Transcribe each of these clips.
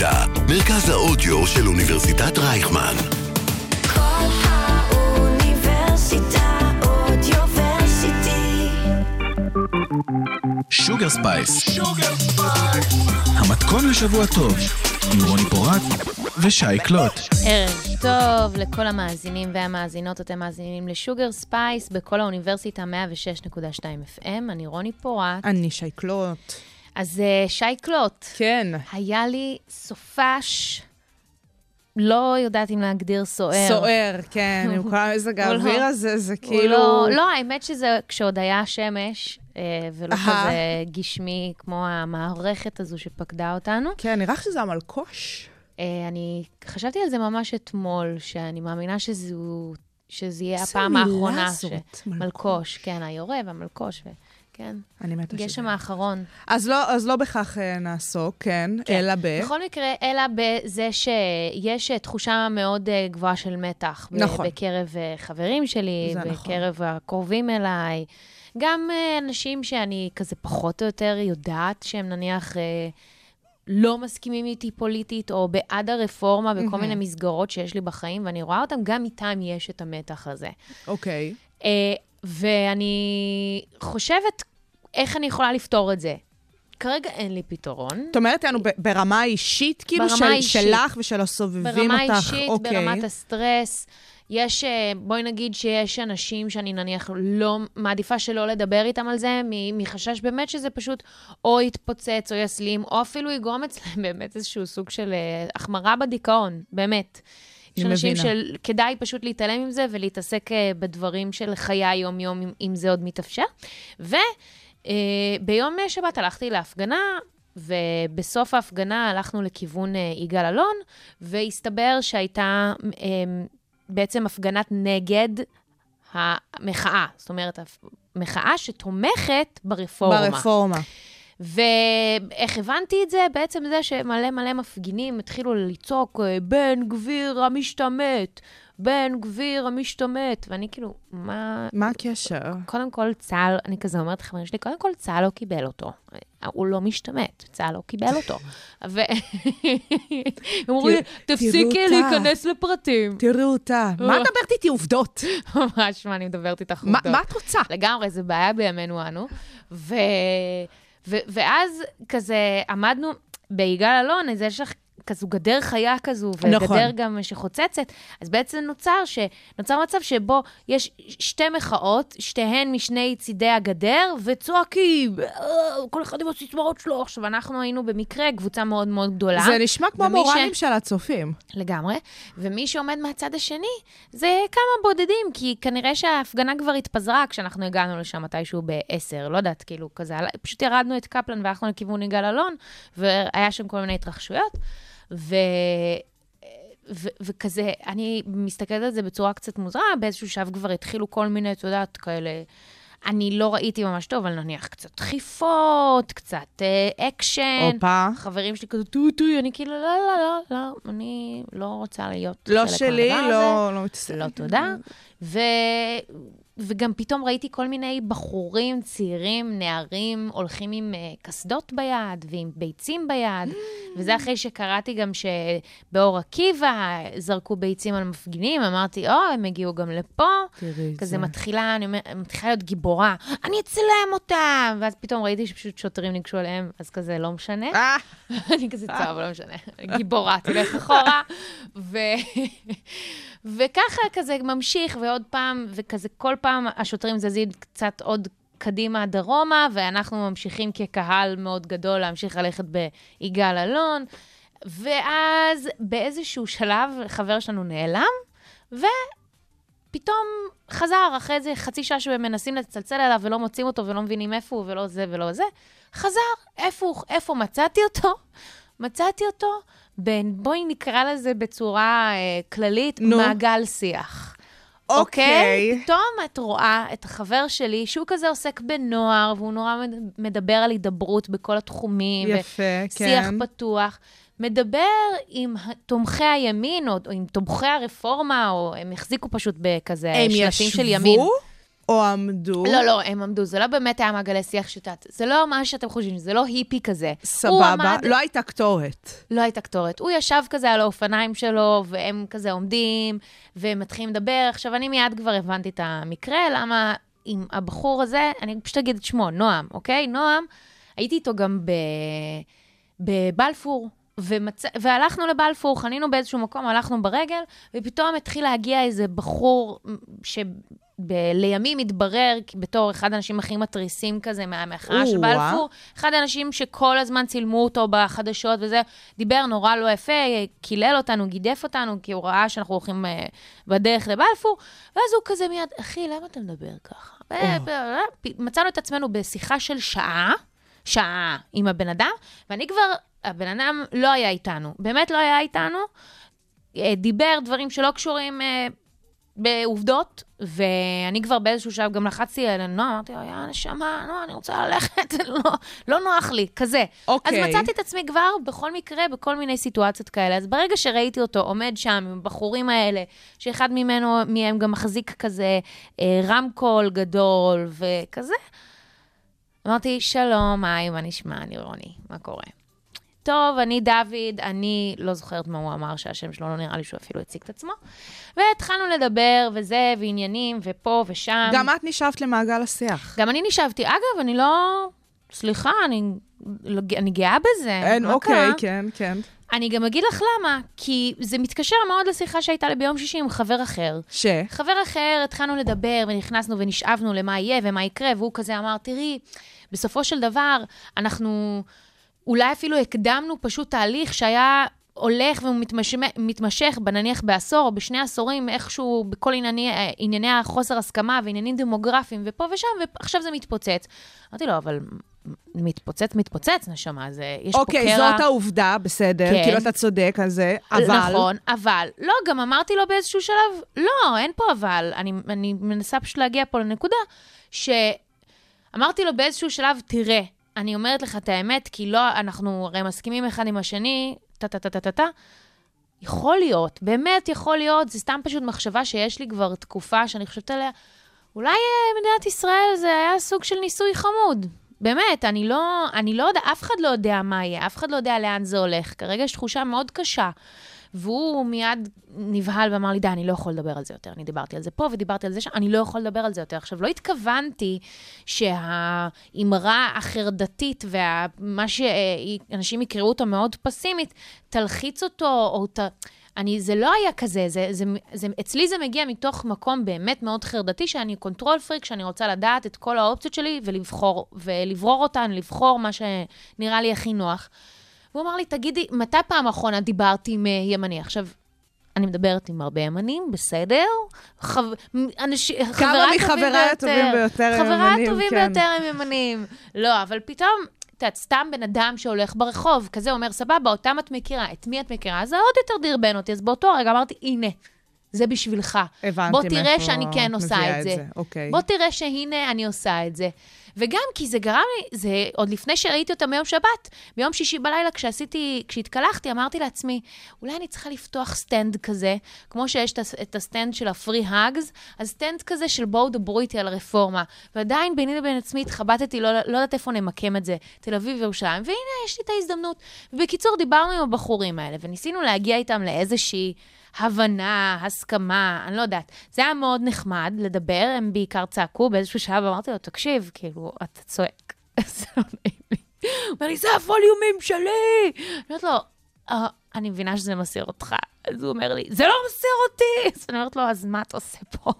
האוניברסיטה, מרכז האודיו של אוניברסיטת רייכמן. קול האוניברסיטה אודיוורסיטי. שוגר ספייס. המתכון לשבוע טוב, עם רוני פורט ושי קלוט. ערב טוב לכל המאזינים והמאזינות, אתם מאזינים לשוגר ספייס בקול האוניברסיטה 106.2 FM, אני רוני פורט. אני שי קלוט. אז אה, שי קלוט, כן. היה לי סופש, לא יודעת אם להגדיר סוער. סוער, כן, עם כל המזג הוא לא- האוויר הזה, זה כאילו... לא, לא, האמת שזה כשעוד היה שמש, אה, ולא. כזה גשמי כמו המערכת הזו שפקדה אותנו. כן, נראה שזה המלקוש. אה, אני חשבתי על זה ממש אתמול, שאני מאמינה שזו, שזה יהיה איזה הפעם מילה האחרונה. זאת, ש- מלקוש. מלקוש, כן, היורה והמלקוש, ו... כן. אני מתה שזה. גשם האחרון. אז לא, אז לא בכך אה, נעסוק, כן, כן. אלא ב... בכל מקרה, אלא בזה שיש אה, תחושה מאוד אה, גבוהה של מתח. נכון. בקרב אה, חברים שלי, נכון. בקרב הקרובים אליי. גם אה, אנשים שאני כזה פחות או יותר יודעת שהם נניח אה, לא מסכימים איתי פוליטית, או בעד הרפורמה בכל מהמם. מיני מסגרות שיש לי בחיים, ואני רואה אותם, גם איתם יש את המתח הזה. אוקיי. אה, ואני חושבת איך אני יכולה לפתור את זה. כרגע אין לי פתרון. זאת אומרת, ב- ברמה האישית, כאילו, ברמה של, האישית. שלך ושל הסובבים ברמה אותך? האישית, אוקיי. ברמת הסטרס. יש, אה, בואי נגיד שיש אנשים שאני נניח לא, מעדיפה שלא לדבר איתם על זה, מחשש באמת שזה פשוט או יתפוצץ או יסלים, או אפילו יגרום אצלם באמת איזשהו סוג של אה, החמרה בדיכאון, באמת. יש אנשים. שכדאי פשוט להתעלם עם זה ולהתעסק אה, בדברים של חיי היום-יום, אם, זה עוד מתאפשר. וביום שבת הלכתי להפגנה, ובסוף ההפגנה הלכנו לכיוון אה, יגאל אלון, והסתבר שהייתה אה, בעצם הפגנת נגד המחאה. זאת אומרת, מחאה שתומכת ברפורמה. ברפורמה. ואיך הבנתי את זה? בעצם זה שמלא מלא מפגינים התחילו לצעוק, אה, בן גביר המשתמט, בן גביר המשתמט. ואני כאילו, מה... מה הקשר? קודם כל, צה"ל, אני כזה אומרת לחברים שלי, קודם כל, צה"ל לא קיבל אותו. הוא לא משתמט, צה"ל לא קיבל אותו. ו... הם אמרו לי, תפסיקי אותה." להיכנס לפרטים. תראו אותה. מה את מדברת איתי עובדות? ממש, מה, אני מדברת איתך עובדות. מה את רוצה? לגמרי, זה בעיה בימינו אנו. ואז כזה עמדנו ביגאל אלון, אז יש לך כזו גדר חיה כזו, וגדר נכון. גם שחוצצת, אז בעצם נוצר, ש... נוצר מצב שבו יש שתי מחאות, שתיהן משני צידי הגדר, וצועקים, "אה, כל אחד עם הסיסמאות שלו. עכשיו, אנחנו היינו במקרה קבוצה מאוד מאוד גדולה. זה נשמע כמו ומי ש- של הצופים. לגמרי. ומי שעומד מהצד השני זה כמה בודדים, כי כנראה שההפגנה כבר התפזרה כשאנחנו הגענו לשם מתישהו ב-10, לא יודעת, כאילו כזה, פשוט ירדנו את קפלן והלכנו לכיוון יגאל אלון, והיה שם כל מיני התרחשויות, ו... ו- וכזה, אני מסתכלת על זה בצורה קצת מוזרה, באיזשהו שלב כבר התחילו כל מיני, את יודעת, כאלה... אני לא ראיתי ממש טוב, אבל נניח קצת דחיפות, קצת אה, אקשן. הופה. חברים שלי כזה, טוי טוי, אני כאילו, לא, לא, לא, לא, אני לא רוצה להיות לא חלק שלי, מהדבר הזה. לא לא מתעסק. לא תודה. ו... וגם פתאום ראיתי כל מיני בחורים, צעירים, נערים, הולכים עם uh, קסדות ביד ועם ביצים ביד. וזה אחרי שקראתי גם שבאור עקיבא זרקו ביצים על מפגינים, אמרתי, או, הם הגיעו גם לפה. תראי כזה זה. מתחילה, אני אומרת, מתחילה להיות גיבורה, אני אצלם אותם! ואז פתאום ראיתי שפשוט שוטרים ניגשו אליהם, אז כזה, לא משנה. אה, אני כזה, טוב, לא משנה. גיבורה, תלך אחורה. וככה כזה ממשיך, ועוד פעם, וכזה כל פעם השוטרים זזים קצת עוד קדימה דרומה, ואנחנו ממשיכים כקהל מאוד גדול להמשיך ללכת ביגאל אלון. ואז באיזשהו שלב חבר שלנו נעלם, ופתאום חזר, אחרי איזה חצי שעה שמנסים לצלצל אליו ולא מוצאים אותו ולא מבינים איפה הוא ולא זה ולא זה, חזר. איפה, איפה מצאתי אותו? מצאתי אותו בין, בואי נקרא לזה בצורה אה, כללית, נו. מעגל שיח. אוקיי. פתאום את רואה את החבר שלי, שהוא כזה עוסק בנוער, והוא נורא מד- מדבר על הידברות בכל התחומים. יפה, שיח כן. פתוח. מדבר עם תומכי הימין, או, או עם תומכי הרפורמה, או הם החזיקו פשוט בכזה הם שלטים של ימין. ישבו? או עמדו. לא, לא, הם עמדו, זה לא באמת היה מעגלי שיח שתת, זה לא מה שאתם חושבים, זה לא היפי כזה. סבבה, עמד- לא הייתה קטורת. לא הייתה קטורת. הוא ישב כזה על האופניים שלו, והם כזה עומדים, ומתחילים לדבר. עכשיו, אני מיד כבר הבנתי את המקרה, למה עם הבחור הזה, אני פשוט אגיד את שמו, נועם, אוקיי? נועם, הייתי איתו גם ב... בבלפור. ומצ... והלכנו לבלפור, חנינו באיזשהו מקום, הלכנו ברגל, ופתאום התחיל להגיע איזה בחור שלימים התברר בתור אחד האנשים הכי מתריסים כזה מהמחאה של. בלפור. אחד האנשים שכל הזמן צילמו אותו בחדשות וזה, דיבר נורא לא יפה, קילל אותנו, גידף אותנו, כי הוא ראה שאנחנו הולכים אה, בדרך לבלפור, ואז הוא כזה מיד, אחי, למה אתה מדבר ככה? ו- ו- מצאנו את עצמנו בשיחה של שעה, שעה עם הבן אדם, ואני כבר, הבן אדם לא היה איתנו, באמת לא היה איתנו, אה, דיבר דברים שלא קשורים אה, בעובדות, ואני כבר באיזשהו שלב גם לחצתי על נועה, אמרתי לו, יא נשמה, נועה, אני רוצה ללכת, לא, לא נוח לי, כזה. אוקיי. אז מצאתי את עצמי כבר בכל מקרה, בכל מיני סיטואציות כאלה. אז ברגע שראיתי אותו עומד שם עם הבחורים האלה, שאחד ממנו, מהם גם מחזיק כזה אה, רמקול גדול וכזה, אמרתי, שלום, היי, מה נשמע? אני רוני, מה קורה? טוב, אני דוד, אני לא זוכרת מה הוא אמר, שהשם שלו לא נראה לי שהוא אפילו הציג את עצמו. והתחלנו לדבר, וזה, ועניינים, ופה ושם. גם את נשאבת למעגל השיח. גם אני נשבתי. אגב, אני לא... סליחה, אני, אני גאה בזה. אין, אוקיי, קרה? כן, כן. אני גם אגיד לך למה, כי זה מתקשר מאוד לשיחה שהייתה לי ביום שישי עם חבר אחר. ש? חבר אחר, התחלנו לדבר ונכנסנו ונשאבנו למה יהיה ומה יקרה, והוא כזה אמר, תראי, בסופו של דבר, אנחנו אולי אפילו הקדמנו פשוט תהליך שהיה הולך ומתמשך, נניח בעשור או בשני עשורים, איכשהו בכל ענייני, ענייני החוסר הסכמה ועניינים דמוגרפיים ופה ושם, ועכשיו זה מתפוצץ. אמרתי לו, אבל מתפוצץ, מתפוצץ, נשמה, זה, יש פה קרע. אוקיי, זאת העובדה, בסדר, כן. כאילו אתה צודק על זה, אבל... נכון, אבל, לא, גם אמרתי לו באיזשהו שלב, לא, אין פה אבל. אני, אני מנסה פשוט להגיע פה לנקודה, שאמרתי לו באיזשהו שלב, תראה, אני אומרת לך את האמת, כי לא, אנחנו הרי מסכימים אחד עם השני, טה-טה-טה-טה-טה. יכול להיות, באמת יכול להיות, זה סתם פשוט מחשבה שיש לי כבר תקופה שאני חושבת עליה, אולי אה, מדינת ישראל זה היה סוג של ניסוי חמוד. באמת, אני לא, אני לא יודע, אף אחד לא יודע מה יהיה, אף אחד לא יודע לאן זה הולך. כרגע יש תחושה מאוד קשה. והוא מיד נבהל ואמר לי, די, אני לא יכול לדבר על זה יותר. אני דיברתי על זה פה ודיברתי על זה שם, אני לא יכול לדבר על זה יותר. עכשיו, לא התכוונתי שהאמרה החרדתית ומה שאנשים יקראו אותה מאוד פסימית, תלחיץ אותו או ת... אני, זה לא היה כזה, זה, זה, זה, אצלי זה מגיע מתוך מקום באמת מאוד חרדתי, שאני control freak, שאני רוצה לדעת את כל האופציות שלי ולבחור, ולברור אותן, לבחור מה שנראה לי הכי נוח. והוא אמר לי, תגידי, מתי פעם אחרונה דיברתי עם אה, ימני? עכשיו, אני מדברת עם הרבה ימנים, בסדר? חב... אנש... כמה מחבריי הטובים ביותר הם חבריי ימנים, הטובים כן. ביותר הם ימנים. לא, אבל פתאום, את יודעת, סתם בן אדם שהולך ברחוב, כזה אומר, סבבה, אותם את מכירה, את מי את מכירה? זה עוד יותר דרבן אותי. אז באותו רגע אמרתי, הנה, זה בשבילך. הבנתי בוא תראה מאיפה שאני כן עושה מביאה את זה. אוקיי. בוא תראה שהנה אני עושה את זה. וגם כי זה גרם לי, זה עוד לפני שראיתי אותם ביום שבת, ביום שישי בלילה כשעשיתי, כשהתקלחתי, אמרתי לעצמי, אולי אני צריכה לפתוח סטנד כזה, כמו שיש את, הס- את הסטנד של ה free hugs, אז סטנד כזה של בואו דברו איתי על הרפורמה. ועדיין ביני לבין עצמי התחבטתי, לא, לא יודעת איפה נמקם את זה, תל אביב וירושלים, והנה, יש לי את ההזדמנות. ובקיצור, דיברנו עם הבחורים האלה, וניסינו להגיע איתם לאיזושהי... הבנה, הסכמה, אני לא יודעת. זה היה מאוד נחמד לדבר, הם בעיקר צעקו באיזשהו שלב, אמרתי לו, תקשיב, כאילו, אתה צועק, זה לא נעים לי. הוא אומר לי, זה הווליומים שלי! אני אומרת לו, "אה, אני מבינה שזה מסיר אותך. אז הוא אומר לי, זה לא מסיר אותי! אז אני אומרת לו, אז מה אתה עושה פה?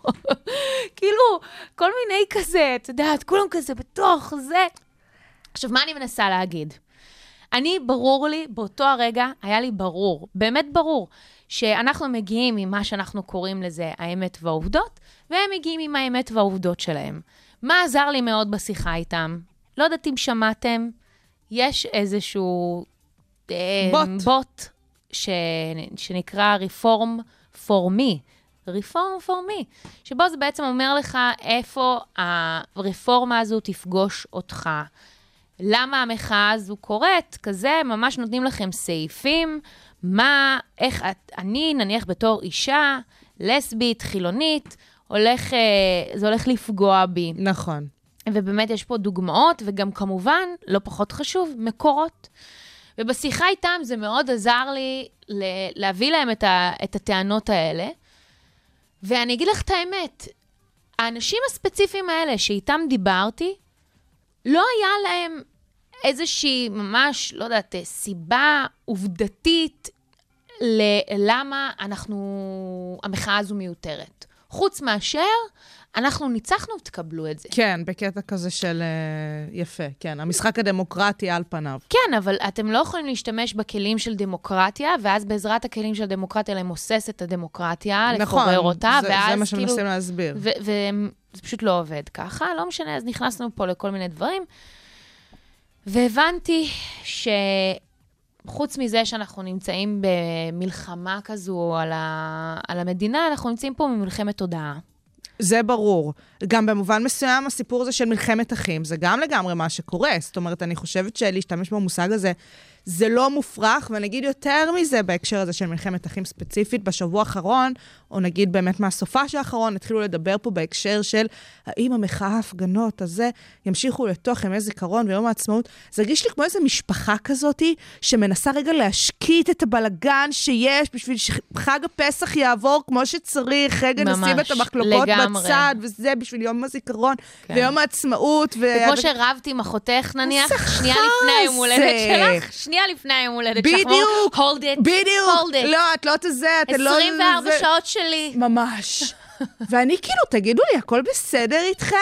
כאילו, כל מיני כזה, את יודעת, כולם כזה בתוך זה. עכשיו, מה אני מנסה להגיד? אני, ברור לי, באותו הרגע, היה לי ברור, באמת ברור, שאנחנו מגיעים עם מה שאנחנו קוראים לזה האמת והעובדות, והם מגיעים עם האמת והעובדות שלהם. מה עזר לי מאוד בשיחה איתם? לא יודעת אם שמעתם, יש איזשהו... אה, בוט. בוט ש... שנקרא Reform for me. Reform for me, שבו זה בעצם אומר לך איפה הרפורמה הזו תפגוש אותך. למה המחאה הזו קורית? כזה, ממש נותנים לכם סעיפים, מה, איך את, אני, נניח בתור אישה, לסבית, חילונית, הולך, אה, זה הולך לפגוע בי. נכון. ובאמת יש פה דוגמאות, וגם כמובן, לא פחות חשוב, מקורות. ובשיחה איתם זה מאוד עזר לי ל- להביא להם את, ה- את הטענות האלה. ואני אגיד לך את האמת, האנשים הספציפיים האלה שאיתם דיברתי, לא היה להם איזושהי ממש, לא יודעת, סיבה עובדתית ללמה אנחנו, המחאה הזו מיותרת. חוץ מאשר, אנחנו ניצחנו, תקבלו את זה. כן, בקטע כזה של... אה, יפה, כן. המשחק הדמוקרטי על פניו. כן, אבל אתם לא יכולים להשתמש בכלים של דמוקרטיה, ואז בעזרת הכלים של דמוקרטיה למוסס את הדמוקרטיה, נכון, לפורר אותה, זה, ואז זה מה כאילו... שמנסים להסביר. וזה פשוט לא עובד ככה, לא משנה, אז נכנסנו פה לכל מיני דברים. והבנתי שחוץ מזה שאנחנו נמצאים במלחמה כזו על, ה... על המדינה, אנחנו נמצאים פה במלחמת תודעה. זה ברור. גם במובן מסוים, הסיפור הזה של מלחמת אחים, זה גם לגמרי מה שקורה. זאת אומרת, אני חושבת שלהשתמש במושג הזה, זה לא מופרך, ואני אגיד יותר מזה בהקשר הזה של מלחמת אחים ספציפית. בשבוע האחרון, או נגיד באמת מהסופה של האחרון, התחילו לדבר פה בהקשר של האם המחאה ההפגנות הזה ימשיכו לתוך ימי זיכרון ויום העצמאות. זה הרגיש לי כמו איזו משפחה כזאתי, שמנסה רגע להשקיט את הבלגן שיש בשביל שחג הפסח יעבור כמו שצריך, רגע ממש, נשים את המחלוקות לגמרי. בצד, וזה בשביל יום הזיכרון כן. ויום העצמאות. ו... כמו שרבת עם אחותך נניח, שנייה לפני היום הולדת שלך, שנייה לפני היום הולדת שלך. בדיוק, hold it, בדיוק. hold it. לא, את לא תזה, את לא... 24 זה- שעות שלי. ממש. ואני כאילו, תגידו לי, הכל בסדר איתכם?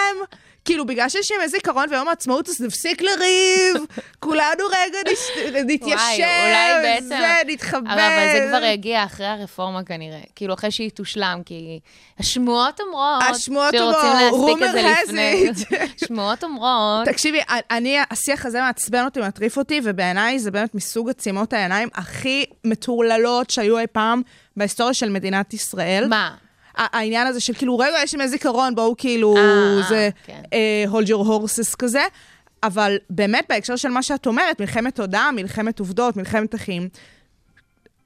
כאילו, בגלל שיש ימי זיכרון ויום העצמאות, אז נפסיק לריב, כולנו רגע נש- נתיישב, אולי בעצם- זה, נתחבב. אבל, אבל זה כבר יגיע אחרי הרפורמה כנראה. כאילו, אחרי שהיא תושלם, כי השמועות אומרות... השמועות אומרות, לפני. it. שמועות אומרות... תקשיבי, אני, השיח הזה מעצבן אותי, מטריף אותי, ובעיניי זה באמת מסוג עצימות העיניים הכי מטורללות שהיו אי פעם בהיסטוריה של מדינת ישראל. מה? העניין הזה של כאילו, רגע, יש ימי זיכרון, בואו כאילו, אה, זה כן. אה, hold your horses כזה. אבל באמת, בהקשר של מה שאת אומרת, מלחמת תודעה, מלחמת עובדות, מלחמת אחים,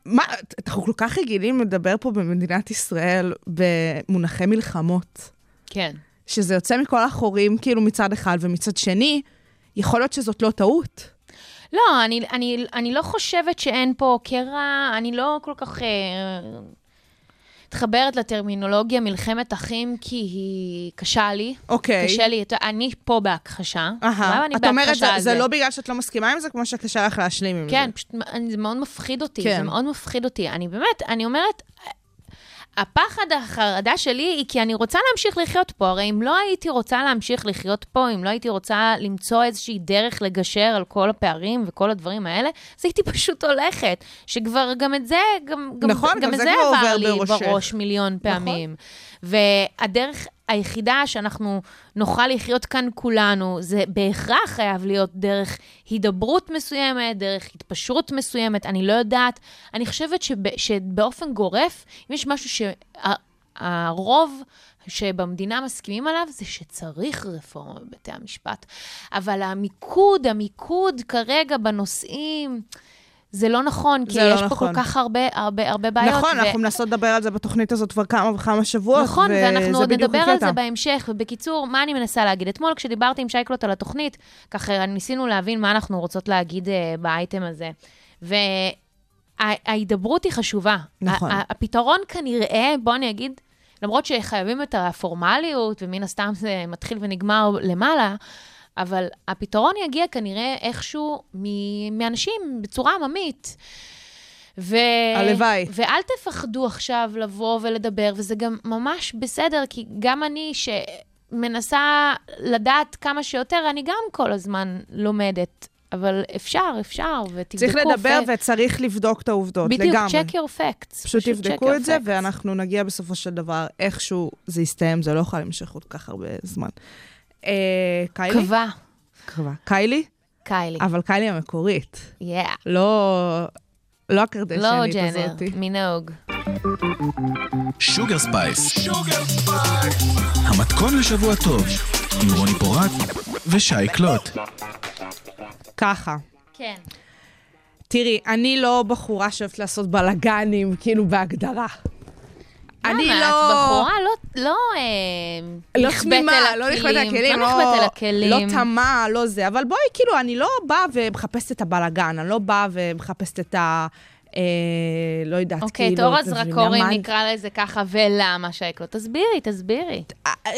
מה, אנחנו כל כך רגילים לדבר פה במדינת ישראל במונחי מלחמות, כן. שזה יוצא מכל החורים, כאילו, מצד אחד, ומצד שני, יכול להיות שזאת לא טעות. לא, אני, אני, אני לא חושבת שאין פה קרע, אני לא כל כך... אה, מתחברת לטרמינולוגיה מלחמת אחים, כי היא קשה לי. אוקיי. קשה לי, אני פה בהכחשה. אהה. את אומרת, זה, לא בגלל שאת לא מסכימה עם זה, כמו שקשה לך להשלים עם כן, זה. פשוט אני- זה מאוד מפחיד אותי, כן. זה מאוד מפחיד אותי. אני באמת, אני אומרת, הפחד, החרדה שלי היא כי אני רוצה להמשיך לחיות פה. הרי אם לא הייתי רוצה להמשיך לחיות פה, אם לא הייתי רוצה למצוא איזושהי דרך לגשר על כל הפערים וכל הדברים האלה, אז הייתי פשוט הולכת. שכבר גם את זה, גם, נכון, גם גם זה זה עבר לי. בראש מיליון פעמים. והדרך היחידה שאנחנו נוכל לחיות כאן כולנו, זה בהכרח חייב להיות דרך הידברות מסוימת, דרך התפשרות מסוימת, אני לא יודעת. אני חושבת שב, שבאופן גורף, אם יש משהו שהרוב שבמדינה מסכימים עליו, זה שצריך רפורמה בבתי המשפט. אבל המיקוד, המיקוד כרגע בנושאים... זה לא נכון, כי לא יש פה נכון. כל כך הרבה, הרבה, הרבה בעיות. נכון, ו- אנחנו מנסות לדבר על זה בתוכנית הזאת כבר כמה וכמה שבועות, נכון, ואנחנו עוד נדבר על. זה בהמשך. ובקיצור, מה אני מנסה להגיד? אתמול כשדיברתי עם שייקלוט על התוכנית, ככה ניסינו להבין מה אנחנו רוצות להגיד uh, באייטם הזה. וההידברות היא חשובה. נכון. הפתרון כנראה, בוא אני אגיד, למרות שחייבים את הפורמליות, ומן הסתם זה מתחיל ונגמר למעלה, אבל הפתרון יגיע כנראה איכשהו מ- מאנשים בצורה עממית. ו... הלוואי. ואל תפחדו עכשיו לבוא ולדבר, וזה גם ממש בסדר, כי גם אני שמנסה לדעת כמה שיותר, אני גם כל הזמן לומדת. אבל אפשר, אפשר, ותבדקו. צריך לדבר ו- וצריך לבדוק את העובדות, בדיוק, לגמרי. check your facts. פשוט check תבדקו את זה, facts. ואנחנו נגיע בסופו של דבר, איכשהו זה יסתיים, זה לא יכול להמשך עוד כך הרבה זמן. אה, קיילי? קבע, קרבה. קיילי? קיילי. אבל קיילי המקורית. Yeah. לא... לא לא הקרדשנית ג'נר, הזאתי. מינוג. שוגר ספייס. המתכון לשבוע טוב, עם רוני פורט ושי קלוט. ככה. כן. תראי, אני לא בחורה שאוהבת לעשות בלאגנים, כאילו בהגדרה. אני? לא... את בחורה לא, לא, אה, לא תמימה, לא נכבדת אל הכלים, לא נכבדת אל הכלים. לא תמה, לא זה. אבל בואי, כאילו, אני לא באה ומחפשת את הבלגן, אני לא באה ומחפשת את ה... אה, לא יודעת, אוקיי, כאילו... את מבינה הזרקורים נקרא לזה ככה, ולמה שייקלו? תסבירי, תסבירי. אה, אה,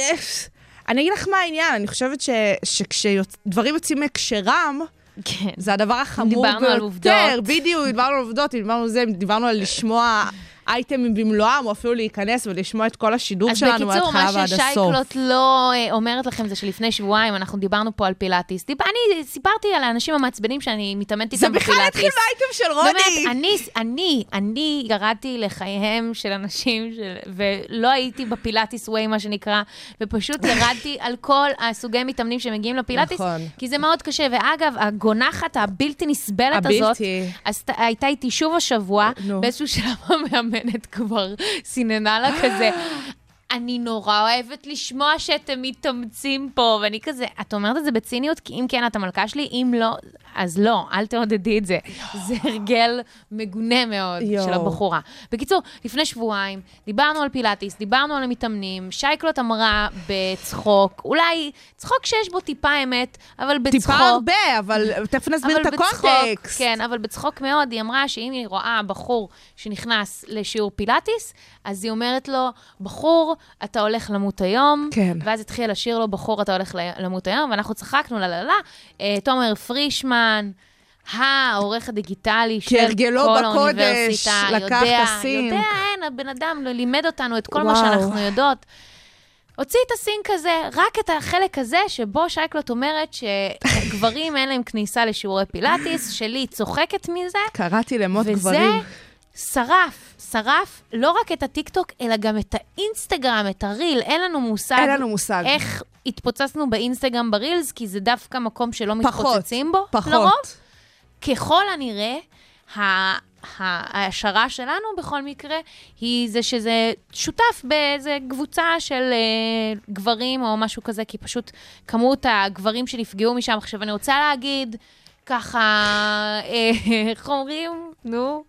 אני אגיד לך מה העניין, אני חושבת ש- שכשדברים יוצאים מהקשרם, כן. זה הדבר החמור דיברנו ביותר. על עובדות. בדיוק, דיברנו על עובדות, דיברנו על זה, דיברנו על לשמוע אייטמים במלואם, או אפילו להיכנס ולשמוע את כל השידור אז שלנו בקיצור, מההתחלה מה ועד הסוף. ששייקלוט לא אה, אומרת לכם זה שלפני שבועיים אנחנו דיברנו פה על פילאטיס. דיב... אני סיפרתי על האנשים המעצבנים שאני מתאמנת זה איתם בכלל בפילאטיס. התחיל מהאייטם של רוני. באמת, אני, אני, אני ירדתי לחייהם של אנשים, של, ולא הייתי בפילאטיס ווי, מה שנקרא, ופשוט ירדתי על כל הסוגי מתאמנים שמגיעים לפילאטיס, נכון. כי זה מאוד קשה. ואגב, הגונחת הבלתי נסבלת הזאת, הבלתי. אז הייתה איתי שוב השבוע. באיזשהו שלב המאמנת כבר סיננה לה כזה. אני נורא אוהבת לשמוע שאתם מתאמצים פה, ואני כזה, את אומרת את זה בציניות, כי אם כן, את המלכה שלי, אם לא, אז לא, אל תעודדי את זה. זה הרגל מגונה מאוד יואו. של הבחורה. בקיצור, לפני שבועיים דיברנו על פילאטיס, דיברנו על המתאמנים, שייקלוט אמרה בצחוק, אולי צחוק שיש בו טיפה אמת, אבל בצחוק. טיפה הרבה, אבל תכף נסביר את הקונטקסט. כן, אבל בצחוק מאוד, היא אמרה שאם היא רואה בחור שנכנס לשיעור פילאטיס, אז היא אומרת לו, בחור, אתה הולך למות היום. כן. ואז התחיל לשיר לו, בחור, אתה הולך למות היום, ואנחנו צחקנו, לה לה לה. אה, תומר פרישמן, העורך הדיגיטלי של כל האוניברסיטה, לקח יודע, הסין. יודע, אין, הבן אדם לימד אותנו את כל מה וואו. שאנחנו יודעות. הוציא את הסינק הזה, רק את החלק הזה, שבו שייקלוט אומרת שגברים אין להם כניסה לשיעורי פילאטיס, שלי צוחקת מזה, קראתי למות וזה גברים. שרף, שרף לא רק את הטיקטוק, אלא גם את האינסטגרם, את הריל. אין לנו מושג אין לנו מושג. איך התפוצצנו באינסטגרם ברילס, כי זה דווקא מקום שלא פחות, מתפוצצים בו, פחות. לרוב. ככל הנראה, ההשערה שלנו בכל מקרה, היא זה שזה שותף באיזה קבוצה של אה, גברים או משהו כזה, כי פשוט כמות הגברים שנפגעו משם. עכשיו, אני רוצה להגיד, ככה, אה, איך אומרים? נו.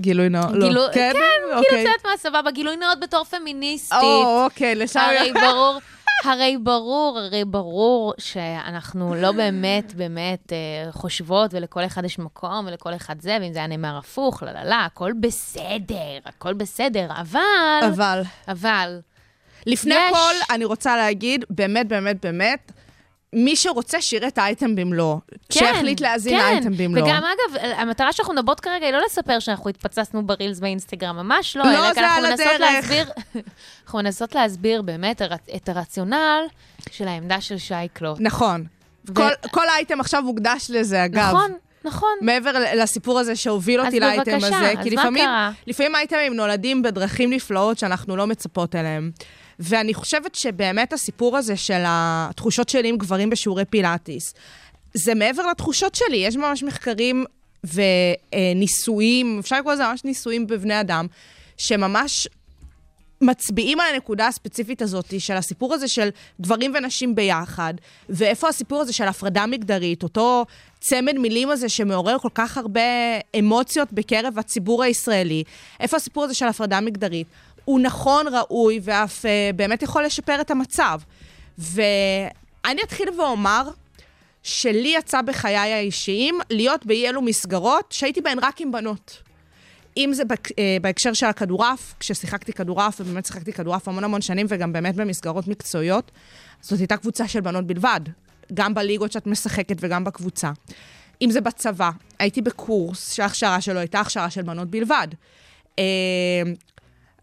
גילוי נאות. לא. גילו- כן? כן, כאילו, אוקיי. את יודעת מה, סבבה, גילוי נאות בתור פמיניסטית. או, אוקיי, לשם... הרי ברור, הרי ברור, הרי ברור שאנחנו לא באמת באמת אה, חושבות, ולכל אחד יש מקום, ולכל אחד זה, ואם זה היה נאמר הפוך, לא, לא, לא, הכל בסדר, הכל בסדר, אבל, אבל... אבל, לפני יש. הכל, אני רוצה להגיד, באמת, באמת, באמת, מי שרוצה שיראה את האייטם במלואו. שיחליט להאזין כן. לאייטם במלואו. וגם, אגב, המטרה שאנחנו מדברות כרגע היא לא לספר שאנחנו התפצצנו ברילס באינסטגרם, ממש לא. לא, אלא כי זה על הדרך. להסביר, אנחנו מנסות להסביר באמת את הרציונל של העמדה של שייקלוט. נכון. ו- כל- כל האייטם עכשיו מוקדש לזה, אגב. נכון, נכון. מעבר לסיפור הזה שהוביל אותי אז לאייטם בבקשה, הזה, אז כי מה לפעמים, קרה? לפעמים האייטמים נולדים בדרכים נפלאות שאנחנו לא מצפות אליהם. ואני חושבת שבאמת הסיפור הזה של התחושות שלי עם גברים בשיעורי פילאטיס, זה מעבר לתחושות שלי, יש ממש מחקרים וניסויים, אפשר לקרוא לזה ממש ניסויים בבני אדם, שממש מצביעים על הנקודה הספציפית הזאת של הסיפור הזה של גברים ונשים ביחד, ואיפה הסיפור הזה של הפרדה מגדרית, אותו צמד מילים הזה שמעורר כל כך הרבה אמוציות בקרב הציבור הישראלי, איפה הסיפור הזה של הפרדה מגדרית? הוא נכון, ראוי, ואף uh, באמת יכול לשפר את המצב. ואני אתחיל ואומר שלי יצא בחיי האישיים להיות באי אלו מסגרות שהייתי בהן רק עם בנות. אם זה אה, בהקשר של הכדורעף, כששיחקתי כדורעף, ובאמת שיחקתי כדורעף המון המון שנים, וגם באמת במסגרות מקצועיות, זאת הייתה קבוצה של בנות בלבד, גם בליגות שאת משחקת וגם בקבוצה. אם זה בצבא, הייתי בקורס שההכשרה שלו הייתה הכשרה של בנות בלבד.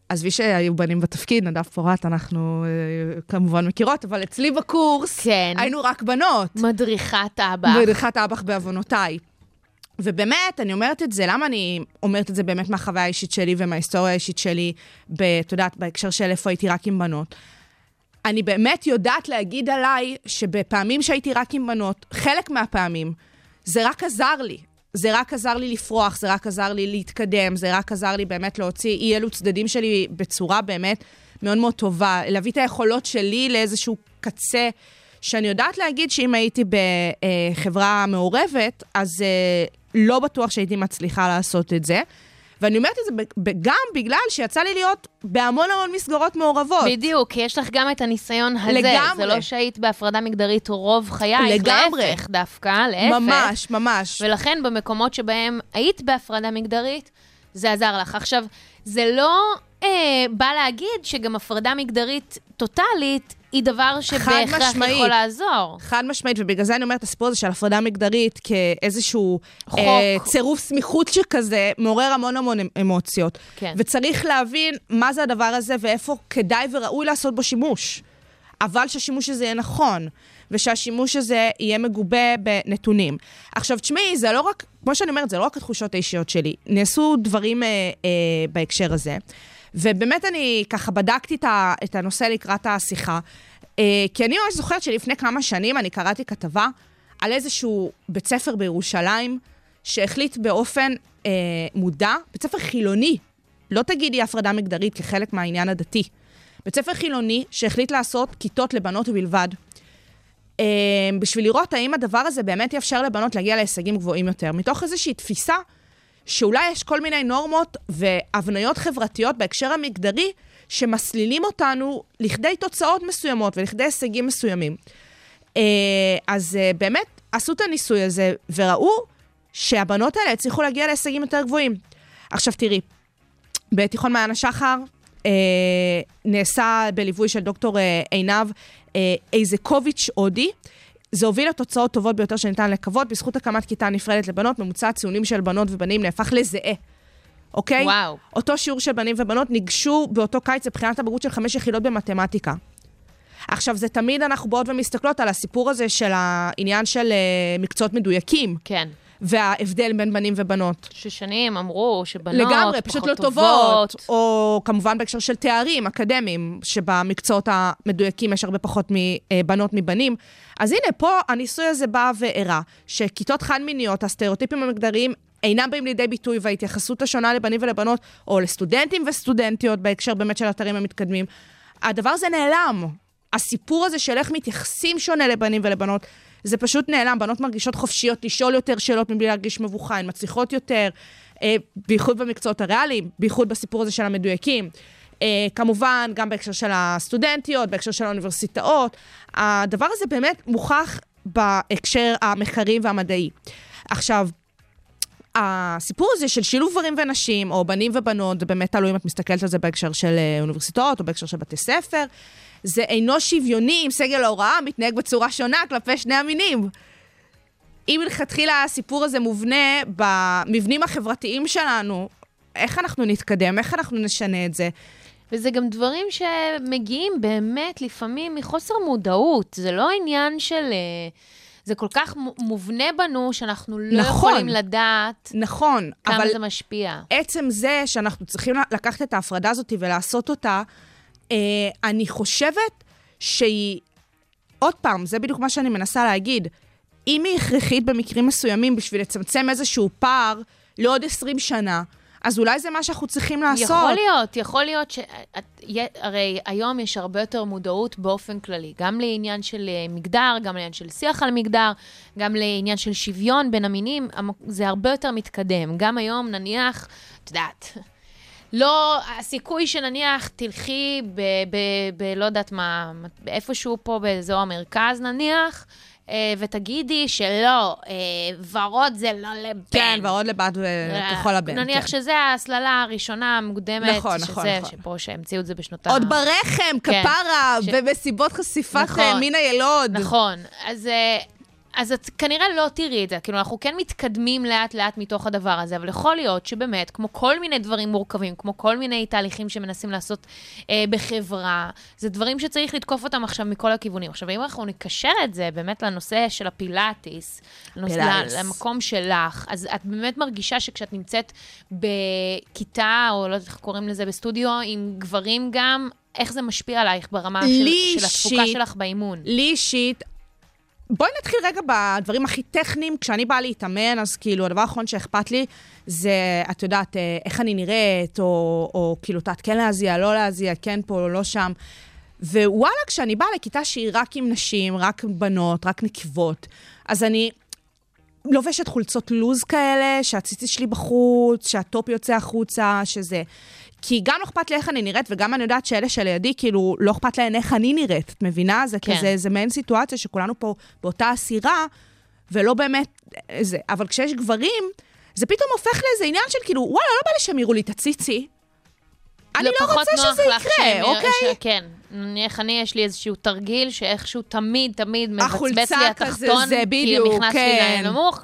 עזבי שהיו בנים בתפקיד, נדב פורט, אנחנו אה, כמובן מכירות, אבל אצלי בקורס כן. היינו רק בנות. מדריכת אבא. מדריכת האב"ח בעוונותיי. ובאמת, אני אומרת את זה, למה אני אומרת את זה באמת מהחוויה האישית שלי ומההיסטוריה האישית שלי, את יודעת, בהקשר של איפה הייתי רק עם בנות. אני באמת יודעת להגיד עליי שבפעמים שהייתי רק עם בנות, חלק מהפעמים, זה רק עזר לי. זה רק עזר לי לפרוח, זה רק עזר לי להתקדם, זה רק עזר לי באמת להוציא אי אלו צדדים שלי בצורה באמת מאוד מאוד טובה, להביא את היכולות שלי לאיזשהו קצה, שאני יודעת להגיד שאם הייתי בחברה מעורבת, אז אה, לא בטוח שהייתי מצליחה לעשות את זה. ואני אומרת את זה גם בגלל שיצא לי להיות בהמון המון מסגרות מעורבות. בדיוק, כי יש לך גם את הניסיון הזה. לגמרי. זה לא שהיית בהפרדה מגדרית רוב חייך, לגמרי. להפך דווקא, להפך. ממש, ממש. ולכן במקומות שבהם היית בהפרדה מגדרית, זה עזר לך. עכשיו, זה לא אה, בא להגיד שגם הפרדה מגדרית טוטאלית היא דבר שבהכרח. יכול לעזור. חד משמעית, ובגלל זה אני אומרת, הסיפור הזה של הפרדה מגדרית כאיזשהו חוק. אה, צירוף סמיכות שכזה, מעורר המון המון אמ- אמוציות. כן. וצריך להבין מה זה הדבר הזה ואיפה כדאי וראוי לעשות בו שימוש. אבל שהשימוש הזה יהיה נכון, ושהשימוש הזה יהיה מגובה בנתונים. עכשיו, תשמעי, זה לא רק, כמו שאני אומרת, זה לא רק התחושות האישיות שלי. נעשו דברים אה, אה, בהקשר הזה. ובאמת אני ככה בדקתי את, הנושא לקראת השיחה, כי אני ממש זוכרת שלפני כמה שנים אני קראתי כתבה על איזשהו בית ספר בירושלים, שהחליט באופן אה, מודע, בית ספר חילוני, לא תגידי הפרדה מגדרית כחלק מהעניין הדתי, בית ספר חילוני שהחליט לעשות כיתות לבנות בלבד. אה, בשביל לראות האם הדבר הזה באמת יאפשר לבנות להגיע להישגים גבוהים יותר, מתוך איזושהי תפיסה שאולי יש כל מיני נורמות והבניות חברתיות בהקשר המגדרי שמסלילים אותנו לכדי תוצאות מסוימות ולכדי הישגים מסוימים. אה, אז אה, באמת עשו את הניסוי הזה וראו שהבנות האלה הצליחו להגיע להישגים יותר גבוהים. עכשיו תראי, בתיכון מעיין השחר אה, נעשה בליווי של דוקטור אה, עינב אה, איזקוביץ' הודי. זה הוביל לתוצאות טובות ביותר שניתן לקוות. בזכות הקמת כיתה נפרדת לבנות, ממוצע הציונים של בנות ובנים נהפך לזהה. אוקיי? וואו. אותו שיעור של בנים ובנות ניגשו באותו קיץ לבחינת הבגרות של חמש יחידות במתמטיקה. עכשיו, זה תמיד אנחנו באות ומסתכלות על הסיפור הזה של העניין של uh, מקצועות מדויקים, כן. וההבדל בין בנים ובנות. ששנים אמרו שבנות לגמרי, פחות פשוט לא טובות. או כמובן בהקשר של תארים אקדמיים, שבמקצועות המדויקים יש הרבה פחות מבנות מבנים. אז הנה, פה הניסוי הזה בא והראה שכיתות חד-מיניות, הסטריאוטיפים המגדריים, אינם באים לידי ביטוי, וההתייחסות השונה לבנים ולבנות, או לסטודנטים וסטודנטיות בהקשר באמת של אתרים המתקדמים, הדבר הזה נעלם. הסיפור הזה של איך מתייחסים שונה לבנים ולבנות, זה פשוט נעלם. בנות מרגישות חופשיות לשאול יותר שאלות מבלי להרגיש מבוכה, הן מצליחות יותר, אה, בייחוד במקצועות הריאליים, בייחוד בסיפור הזה של המדויקים. אה, כמובן, גם בהקשר של הסטודנטיות, בהקשר של האוניברסיטאות. הדבר הזה באמת מוכח בהקשר המחקרי והמדעי. עכשיו, הסיפור הזה של שילוב גברים ונשים, או בנים ובנות, זה באמת תלוי אם את מסתכלת על זה בהקשר של אה, אוניברסיטאות או בהקשר של בתי ספר. זה אינו שוויוני אם סגל ההוראה מתנהג בצורה שונה כלפי שני המינים. אם מלכתחילה הסיפור הזה מובנה במבנים החברתיים שלנו, איך אנחנו נתקדם, איך אנחנו נשנה את זה? וזה גם דברים שמגיעים באמת לפעמים מחוסר מודעות. זה לא עניין של... אה, זה כל כך מו- מובנה בנו, שאנחנו לא נכון. יכולים לדעת נכון, כמה אבל זה משפיע. עצם זה שאנחנו צריכים לקחת את ההפרדה הזאת ולעשות אותה, אה, אני חושבת שהיא, עוד פעם, זה בדיוק מה שאני מנסה להגיד, אם היא הכרחית במקרים מסוימים בשביל לצמצם איזשהו פער לעוד 20 שנה, אז אולי זה מה שאנחנו צריכים לעשות. יכול להיות, יכול להיות ש... הרי היום יש הרבה יותר מודעות באופן כללי, גם לעניין של אה, מגדר, גם לעניין של שיח על מגדר, גם לעניין של שוויון בין המינים, המ- זה הרבה יותר מתקדם. גם היום, נניח, את יודעת, לא, הסיכוי שנניח תלכי ב... ב, ב לא יודעת מה, איפשהו פה באזור המרכז נניח, ותגידי שלא, אה, ורוד זה לא לבן. כן, ורוד לבת וכחול הבן. נניח כן. שזה ההסללה הראשונה המוקדמת, נכון, שזה, נכון, נכון. שפה, שהמציאו את זה בשנות עוד ברחם, כן. כפרה, ש- במסיבות חשיפת נכון. אה, מין הילוד. נכון. אז, אה, אז את כנראה לא תראי את זה. כאילו, אנחנו כן מתקדמים לאט-לאט מתוך הדבר הזה, אבל יכול להיות שבאמת, כמו כל מיני דברים מורכבים, כמו כל מיני תהליכים שמנסים לעשות אה, בחברה, זה דברים שצריך לתקוף אותם עכשיו מכל הכיוונים. עכשיו, אם אנחנו נקשר את זה באמת לנושא של הפילאטיס, פילאטיס. למקום שלך, אז את באמת מרגישה שכשאת נמצאת בכיתה, או לא יודעת איך קוראים לזה, בסטודיו, עם גברים גם, איך זה משפיע עלייך ברמה של, של התפוקה שלך באימון? לי אישית, בואי נתחיל רגע בדברים הכי טכניים. כשאני באה להתאמן, אז כאילו, הדבר האחרון שאכפת לי זה, את יודעת, אה, איך אני נראית, או, או כאילו, את כן להזיע, לא להזיע, כן פה, לא שם. ווואלה, כשאני באה לכיתה שהיא רק עם נשים, רק בנות, רק נקבות, אז אני לובשת חולצות לוז כאלה, שהציצי שלי בחוץ, שהטופ יוצא החוצה, שזה... כי גם לא אכפת לי איך אני נראית, וגם אני יודעת שאלה שלידי, כאילו, לא אכפת להן איך אני נראית, את מבינה? זה כן. כזה, זה מעין סיטואציה שכולנו פה באותה הסירה, ולא באמת זה. אבל כשיש גברים, זה פתאום הופך לאיזה עניין של כאילו, וואלה, לא בא לי שהם יראו לי את הציצי. אני לא רוצה שזה יקרה, אוקיי? ש- כן. נניח אני, יש לי איזשהו תרגיל שאיכשהו תמיד, תמיד מבצבץ לי כזה, התחתון, זה בדיוק, כי נכנס לי כן. נמוך.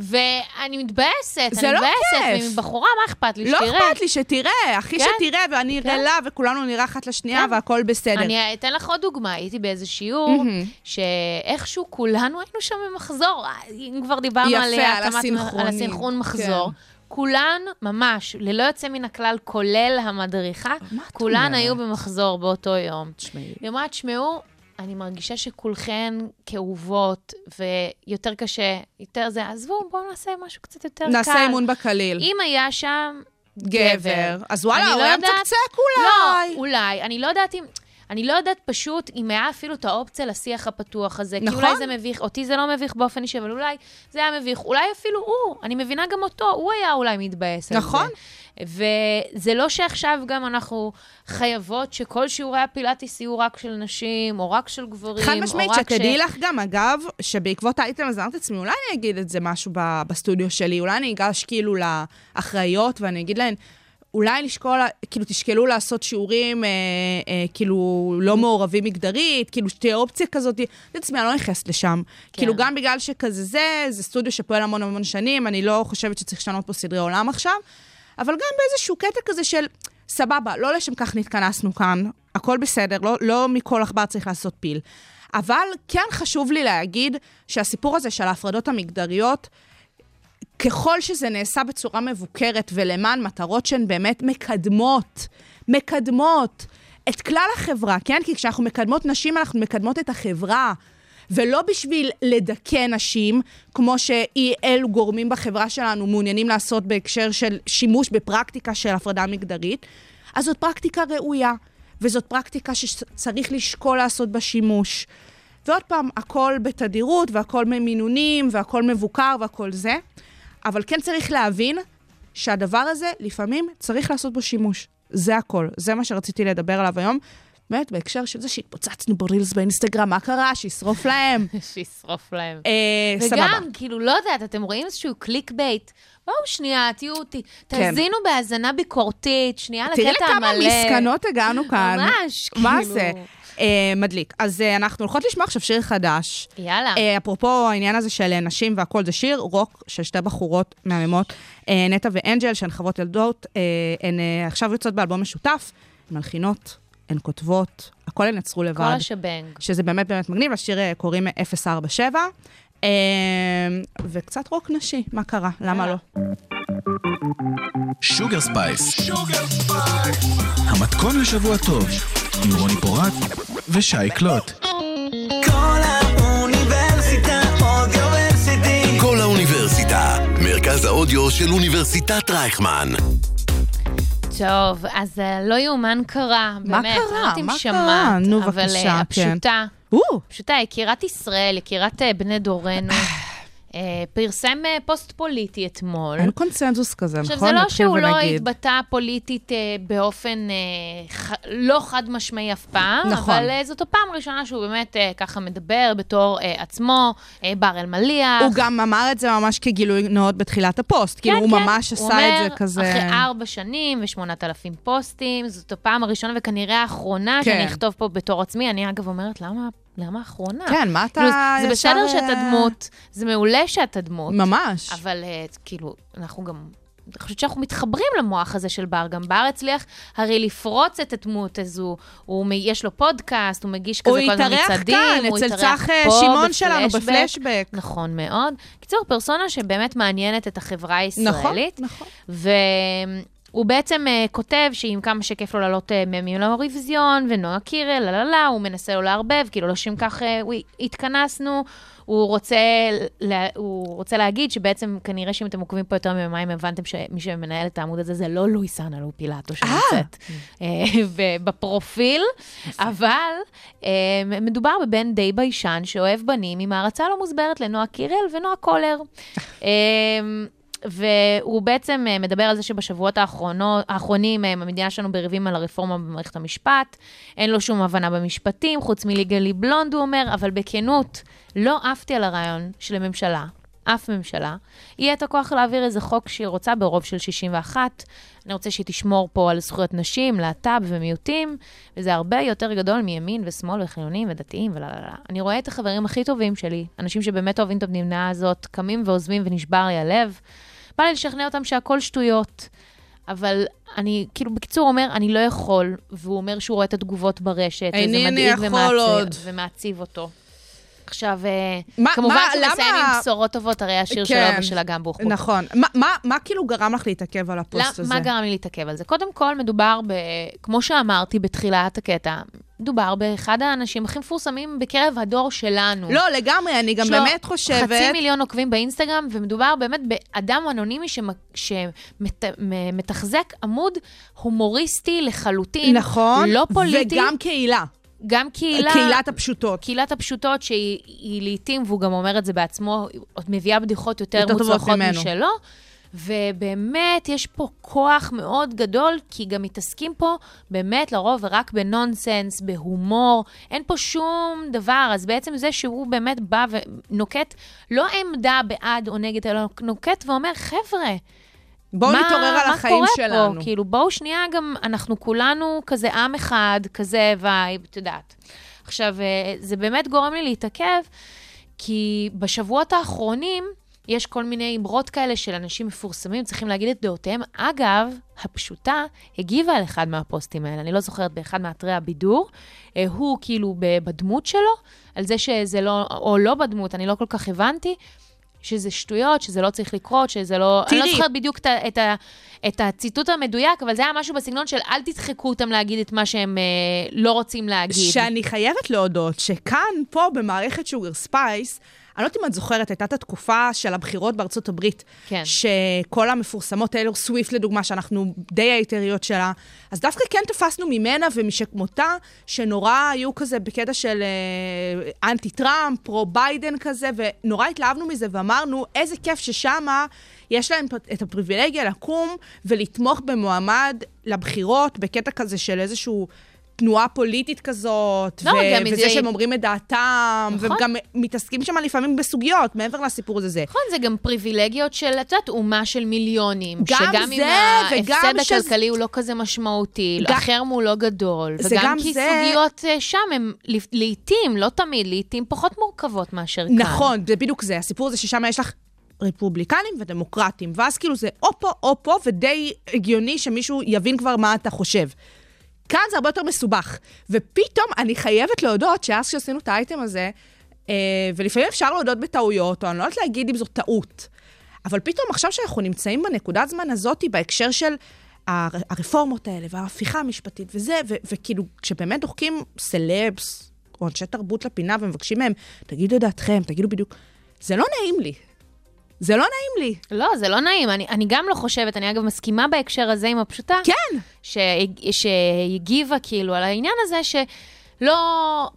ואני מתבאסת, אני לא מתבאסת, כיף. מבחורה, מה אכפת לי לא שתראה? אכפת לי שתראה, הכי כן. שתראה, ואני כן. אראה לה, וכולנו נראה אחת לשנייה, כן. והכל בסדר. אני אתן לך עוד דוגמה, הייתי באיזה שיעור, מהמם. שאיכשהו כולנו היינו שם במחזור, אם כבר דיברנו יפה, על, על הסינכרונים, על הסינכרון מחזור. כן. כולן, ממש, ללא יוצא מן הכלל, כולל המדריכה, כולן? היו במחזור באותו יום. תשמעי. היא אמרה, תשמעו, אני מרגישה שכולכן כאובות, ויותר קשה, יותר זה, עזבו, בואו נעשה משהו קצת יותר קל. נעשה אימון בקליל. אם היה שם גבר. אז וואלה, הוא לא היה יודעת- מצקצק לא, אולי. אולי. אני לא יודעת אם... אני לא יודעת פשוט אם היה אפילו את האופציה לשיח הפתוח הזה. נכון. כי אולי זה מביך, אותי זה לא מביך באופן אישי, אבל אולי זה היה מביך. אולי אפילו הוא, אני מבינה גם אותו, הוא היה אולי מתבאס על זה. נכון. וזה לא שעכשיו גם אנחנו חייבות שכל שיעורי הפילאטיס יהיו רק של נשים, או רק של גברים, חד משמעית, שתדעי לך גם, אגב, שבעקבות האייטם הזה אמרתי לעצמי, אולי אני אגיד את זה משהו ב- בסטודיו שלי, אולי אני אגש כאילו לאחראיות ואני אגיד להן, אולי לשקול, כאילו, תשקלו לעשות שיעורים, אה, אה, כאילו, לא מעורבים מגדרית, כאילו, שתהיה אופציה כזאת. את עצמי, אני לא נכנסת לשם. כן. כאילו, גם בגלל שכזה זה, זה סטודיו שפועל המון המון שנים, אני לא חושבת שצריך לשנות פה סדרי עולם עכשיו, אבל גם באיזשהו קטע כזה של, סבבה, לא לשם כך נתכנסנו כאן, הכל בסדר, לא, לא מכל עכבר צריך לעשות פיל. אבל כן חשוב לי להגיד שהסיפור הזה של ההפרדות המגדריות, ככל שזה נעשה בצורה מבוקרת ולמען מטרות שהן באמת מקדמות, מקדמות את כלל החברה, כן? כי כשאנחנו מקדמות נשים, אנחנו מקדמות את החברה. ולא בשביל לדכא נשים, כמו שאי אלו גורמים בחברה שלנו מעוניינים לעשות בהקשר של שימוש בפרקטיקה של הפרדה מגדרית, אז זאת פרקטיקה ראויה, וזאת פרקטיקה שצריך לשקול לעשות בה שימוש. ועוד פעם, הכל בתדירות, והכל ממינונים, והכל מבוקר, והכל זה. אבל כן צריך להבין שהדבר הזה, לפעמים צריך לעשות בו שימוש. זה הכל. זה מה שרציתי לדבר עליו היום. באמת, בהקשר של זה שהתפוצצנו ב reels באינסטגרם, מה קרה? שישרוף להם. שישרוף להם. אה, סבבה. וגם, כאילו, לא יודעת, אתם רואים איזשהו clickbait? בואו שנייה, תהיו, ת, תאזינו בהאזנה ביקורתית, שנייה לקטע כן. תראי המלא. לכמה מסקנות הגענו כאן. ממש, מה כאילו. זה? אה, מדליק. אז אה, אנחנו הולכות לשמוע עכשיו שיר חדש. יאללה. אה, אפרופו העניין הזה של אה, נשים והכל, זה שיר רוק של שתי בחורות מהממות, אה, נטע ואנג'ל, שהן חברות ילדות. אה, הן אה, עכשיו יוצאות באלבום משותף, מלחינות, הן כותבות, הכל הן יצרו כל לבד. השבנג. שזה באמת באמת מגניב, לשיר אה, קוראים 047. אה, וקצת רוק נשי, מה קרה? למה לא? שוגר ספייס. המתכון לשבוע טוב, עם רוני פורט ושי קלוט. קול האוניברסיטה אודיוורסיטי. קול האוניברסיטה, מרכז האודיו של אוניברסיטת רייכמן. טוב, אז אה, לא יאומן קרה, מה באמת. קרה? לא יודעת אם מה שמעת, קרה? נו, אבל אה, כן. הפשוטה, פשוטה, יקירת ישראל, יקירת אה, בני דורנו, פרסם אה, פוסט פוליטי אתמול. אין קונצנזוס כזה, נכון? עכשיו, זה לא שהוא לא. התבטא פוליטית אה, באופן אה, ח... לא חד משמעי אף פעם, נכון. אבל אה, זאת הפעם הראשונה שהוא באמת אה, ככה מדבר בתור אה, עצמו, אה, בר אלמליח. הוא גם אמר את זה ממש כגילוי נאות בתחילת הפוסט. כאילו, הוא ממש הוא עשה את אומר, זה כזה... אחרי ארבע שנים ושמונת אלפים פוסטים, זאת הפעם הראשונה וכנראה האחרונה כן. שאני אכתוב פה בתור עצמי. אני אגב אומרת, למה, למה האחרונה? כן, מה אתה כאילו, זה ישר, בסדר שאתה אה, דמות, זה מעולה שאתה דמות. ממש. אבל אה, כאילו, אנחנו גם... אני חושבת שאנחנו מתחברים למוח הזה של בר. גם בר הצליח הרי לפרוץ את הדמות הזו. הוא, יש לו פודקאסט, הוא מגיש כזה כל הזמן התארח מצעדים. כאן, הוא אצל התארח צח אה, שמעון שלנו, בפלשבק. נכון מאוד. קיצור, פרסונה שבאמת מעניינת את החברה נכון, הישראלית. נכון. ו... הוא בעצם uh, כותב שעם כמה שכיף לו לעלות uh, ממים לאירוויזיון, ונועה קירל, לה לה לה, הוא מנסה לא לערבב, כאילו לשם כך uh, הוא, התכנסנו. הוא רוצה, לה, הוא רוצה להגיד שבעצם, כנראה שאם אתם עוקבים פה יותר מיומיים, הבנתם שמי שמנהל את העמוד הזה זה לא לואיסנה לופילטו שנמצאת אה, ב- בפרופיל, אבל אה, מדובר בבן די ביישן שאוהב בנים עם הערצה לא מוסברת לנועה קירל ונועה קולר. אה, והוא בעצם אה, מדבר על זה שבשבועות האחרונות, האחרונים אה, המדינה שלנו בריבים על הרפורמה במערכת המשפט, אין לו שום הבנה במשפטים, חוץ מליגלי בלונד, הוא אומר, אבל בכנות, לא עפתי על הרעיון של הממשלה, אף ממשלה, יהיה את הכוח להעביר איזה חוק שהיא רוצה ברוב של 61. אני רוצה שהיא תשמור פה על זכויות נשים, להט"ב ומיעוטים, וזה הרבה יותר גדול מימין ושמאל וחילונים ודתיים ולא לא לא. אני רואה את החברים הכי טובים שלי, אנשים שבאמת אוהבים את המדינה הזאת, קמים ועוזבים ונשבר לי הלב. בא לי לשכנע אותם שהכל שטויות. אבל אני, כאילו, בקיצור, אומר, אני לא יכול, והוא אומר שהוא רואה את התגובות ברשת, וזה מדאיג יכול ומעציב, אותו. עכשיו, אה, מה- כמובן מה- שהוא מסיים למה- עם בשורות טובות, הרי השיר של כן. אבא של אגם בוחבוט. נכון. מה- מה- מה כאילו גרם לך להתעכב על הפוסט לא, הזה? מה גרם לי להתעכב על זה? קודם כל, מדובר ב... כמו שאמרתי בתחילת הקטע, מדובר באחד האנשים הכי מפורסמים בקרב הדור שלנו. לא, לגמרי, אני גם באמת חושבת... חצי מיליון עוקבים באינסטגרם, ומדובר באמת באדם אנונימי שמתחזק עמוד הומוריסטי לחלוטין. נכון, לא פוליטי. וגם קהילה. גם קהילה. קהילת הפשוטות. קהילת הפשוטות, שהיא היא לעיתים, והוא גם אומר את זה בעצמו, מביאה בדיחות יותר, יותר טובות מוצלחות ממנו. משלו. ובאמת, יש פה כוח מאוד גדול, כי גם מתעסקים פה באמת לרוב רק בנונסנס, בהומור, אין פה שום דבר. אז בעצם זה שהוא באמת בא ונוקט לא עמדה בעד או נגד, אלא נוקט ואומר, חבר'ה, בואו נתעורר על החיים מה קורה שלנו. פה? כאילו, בואו שנייה גם, אנחנו כולנו כזה עם אחד, כזה vibe, את יודעת. עכשיו, אה, זה באמת גורם לי להתעכב, כי בשבועות האחרונים יש כל מיני אמרות כאלה של אנשים מפורסמים, צריכים להגיד את דעותיהם. אגב, הפשוטה הגיבה על אחד מהפוסטים האלה, אני לא זוכרת, באחד מאתרי הבידור. אה, הוא כאילו בדמות שלו, על זה שזה לא, או לא בדמות, אני לא כל כך הבנתי. שזה שטויות, שזה לא צריך לקרות, שזה לא... אני לא תראי. זוכרת בדיוק את, ה- את, ה- את הציטוט המדויק, אבל זה היה משהו בסגנון של אל תדחקו אותם להגיד את מה שהם אה, לא רוצים להגיד. שאני חייבת להודות שכאן, פה, במערכת Sugar Spice, אני לא יודעת אם את זוכרת, הייתה את התקופה של הבחירות בארצות הברית. כן. שכל המפורסמות, טיילור סוויפט לדוגמה, שאנחנו די הייטריות שלה, אז דווקא כן תפסנו ממנה ומשכמותה, שנורא היו כזה בקטע של אה, אנטי טראמפ, פרו ביידן כזה, ונורא התלהבנו מזה ואמרנו, איזה כיף ששמה יש להם את הפריבילגיה לקום ולתמוך במועמד לבחירות, בקטע כזה של איזשהו... תנועה פוליטית כזאת, לא, גם וזה זה- שהם אומרים את דעתם, נכון. וגם מתעסקים שם לפעמים בסוגיות, מעבר לסיפור הזה. זה. נכון, זה גם פריבילגיות של, את יודעת, אומה של מיליונים. גם שגם זה, אם וגם ההפסד שזה- הכלכלי הוא לא כזה משמעותי, גם- החרם הוא לא גדול. וגם גם כי זה- סוגיות אה, שם הן לעיתים, לא תמיד, לעיתים פחות מורכבות מאשר כאן. נכון, זה בדיוק זה. הסיפור הזה ששם יש לך רפובליקנים ודמוקרטים, ואז כאילו זה או פה או פה, ודי הגיוני שמישהו יבין כבר מה אתה חושב. כאן זה הרבה יותר מסובך. ופתאום, אני חייבת להודות שאז כשעשינו את האייטם הזה, אה, ולפעמים אפשר להודות בטעויות, או אני לא יודעת להגיד אם זו טעות, אבל פתאום עכשיו שאנחנו נמצאים בנקודת זמן הזאת, בהקשר של הר- הרפורמות האלה, וההפיכה המשפטית וזה, ו- וכאילו, כשבאמת דוחקים סלבס, או אנשי תרבות לפינה ומבקשים מהם, תגידו את דעתכם, תגידו בדיוק, זה לא נעים לי. זה לא נעים לי. לא, זה לא נעים. אני, אני גם לא חושבת, אני אגב מסכימה בהקשר הזה עם הפשוטה. כן. שהג- שהגיבה כאילו על העניין הזה, שלא,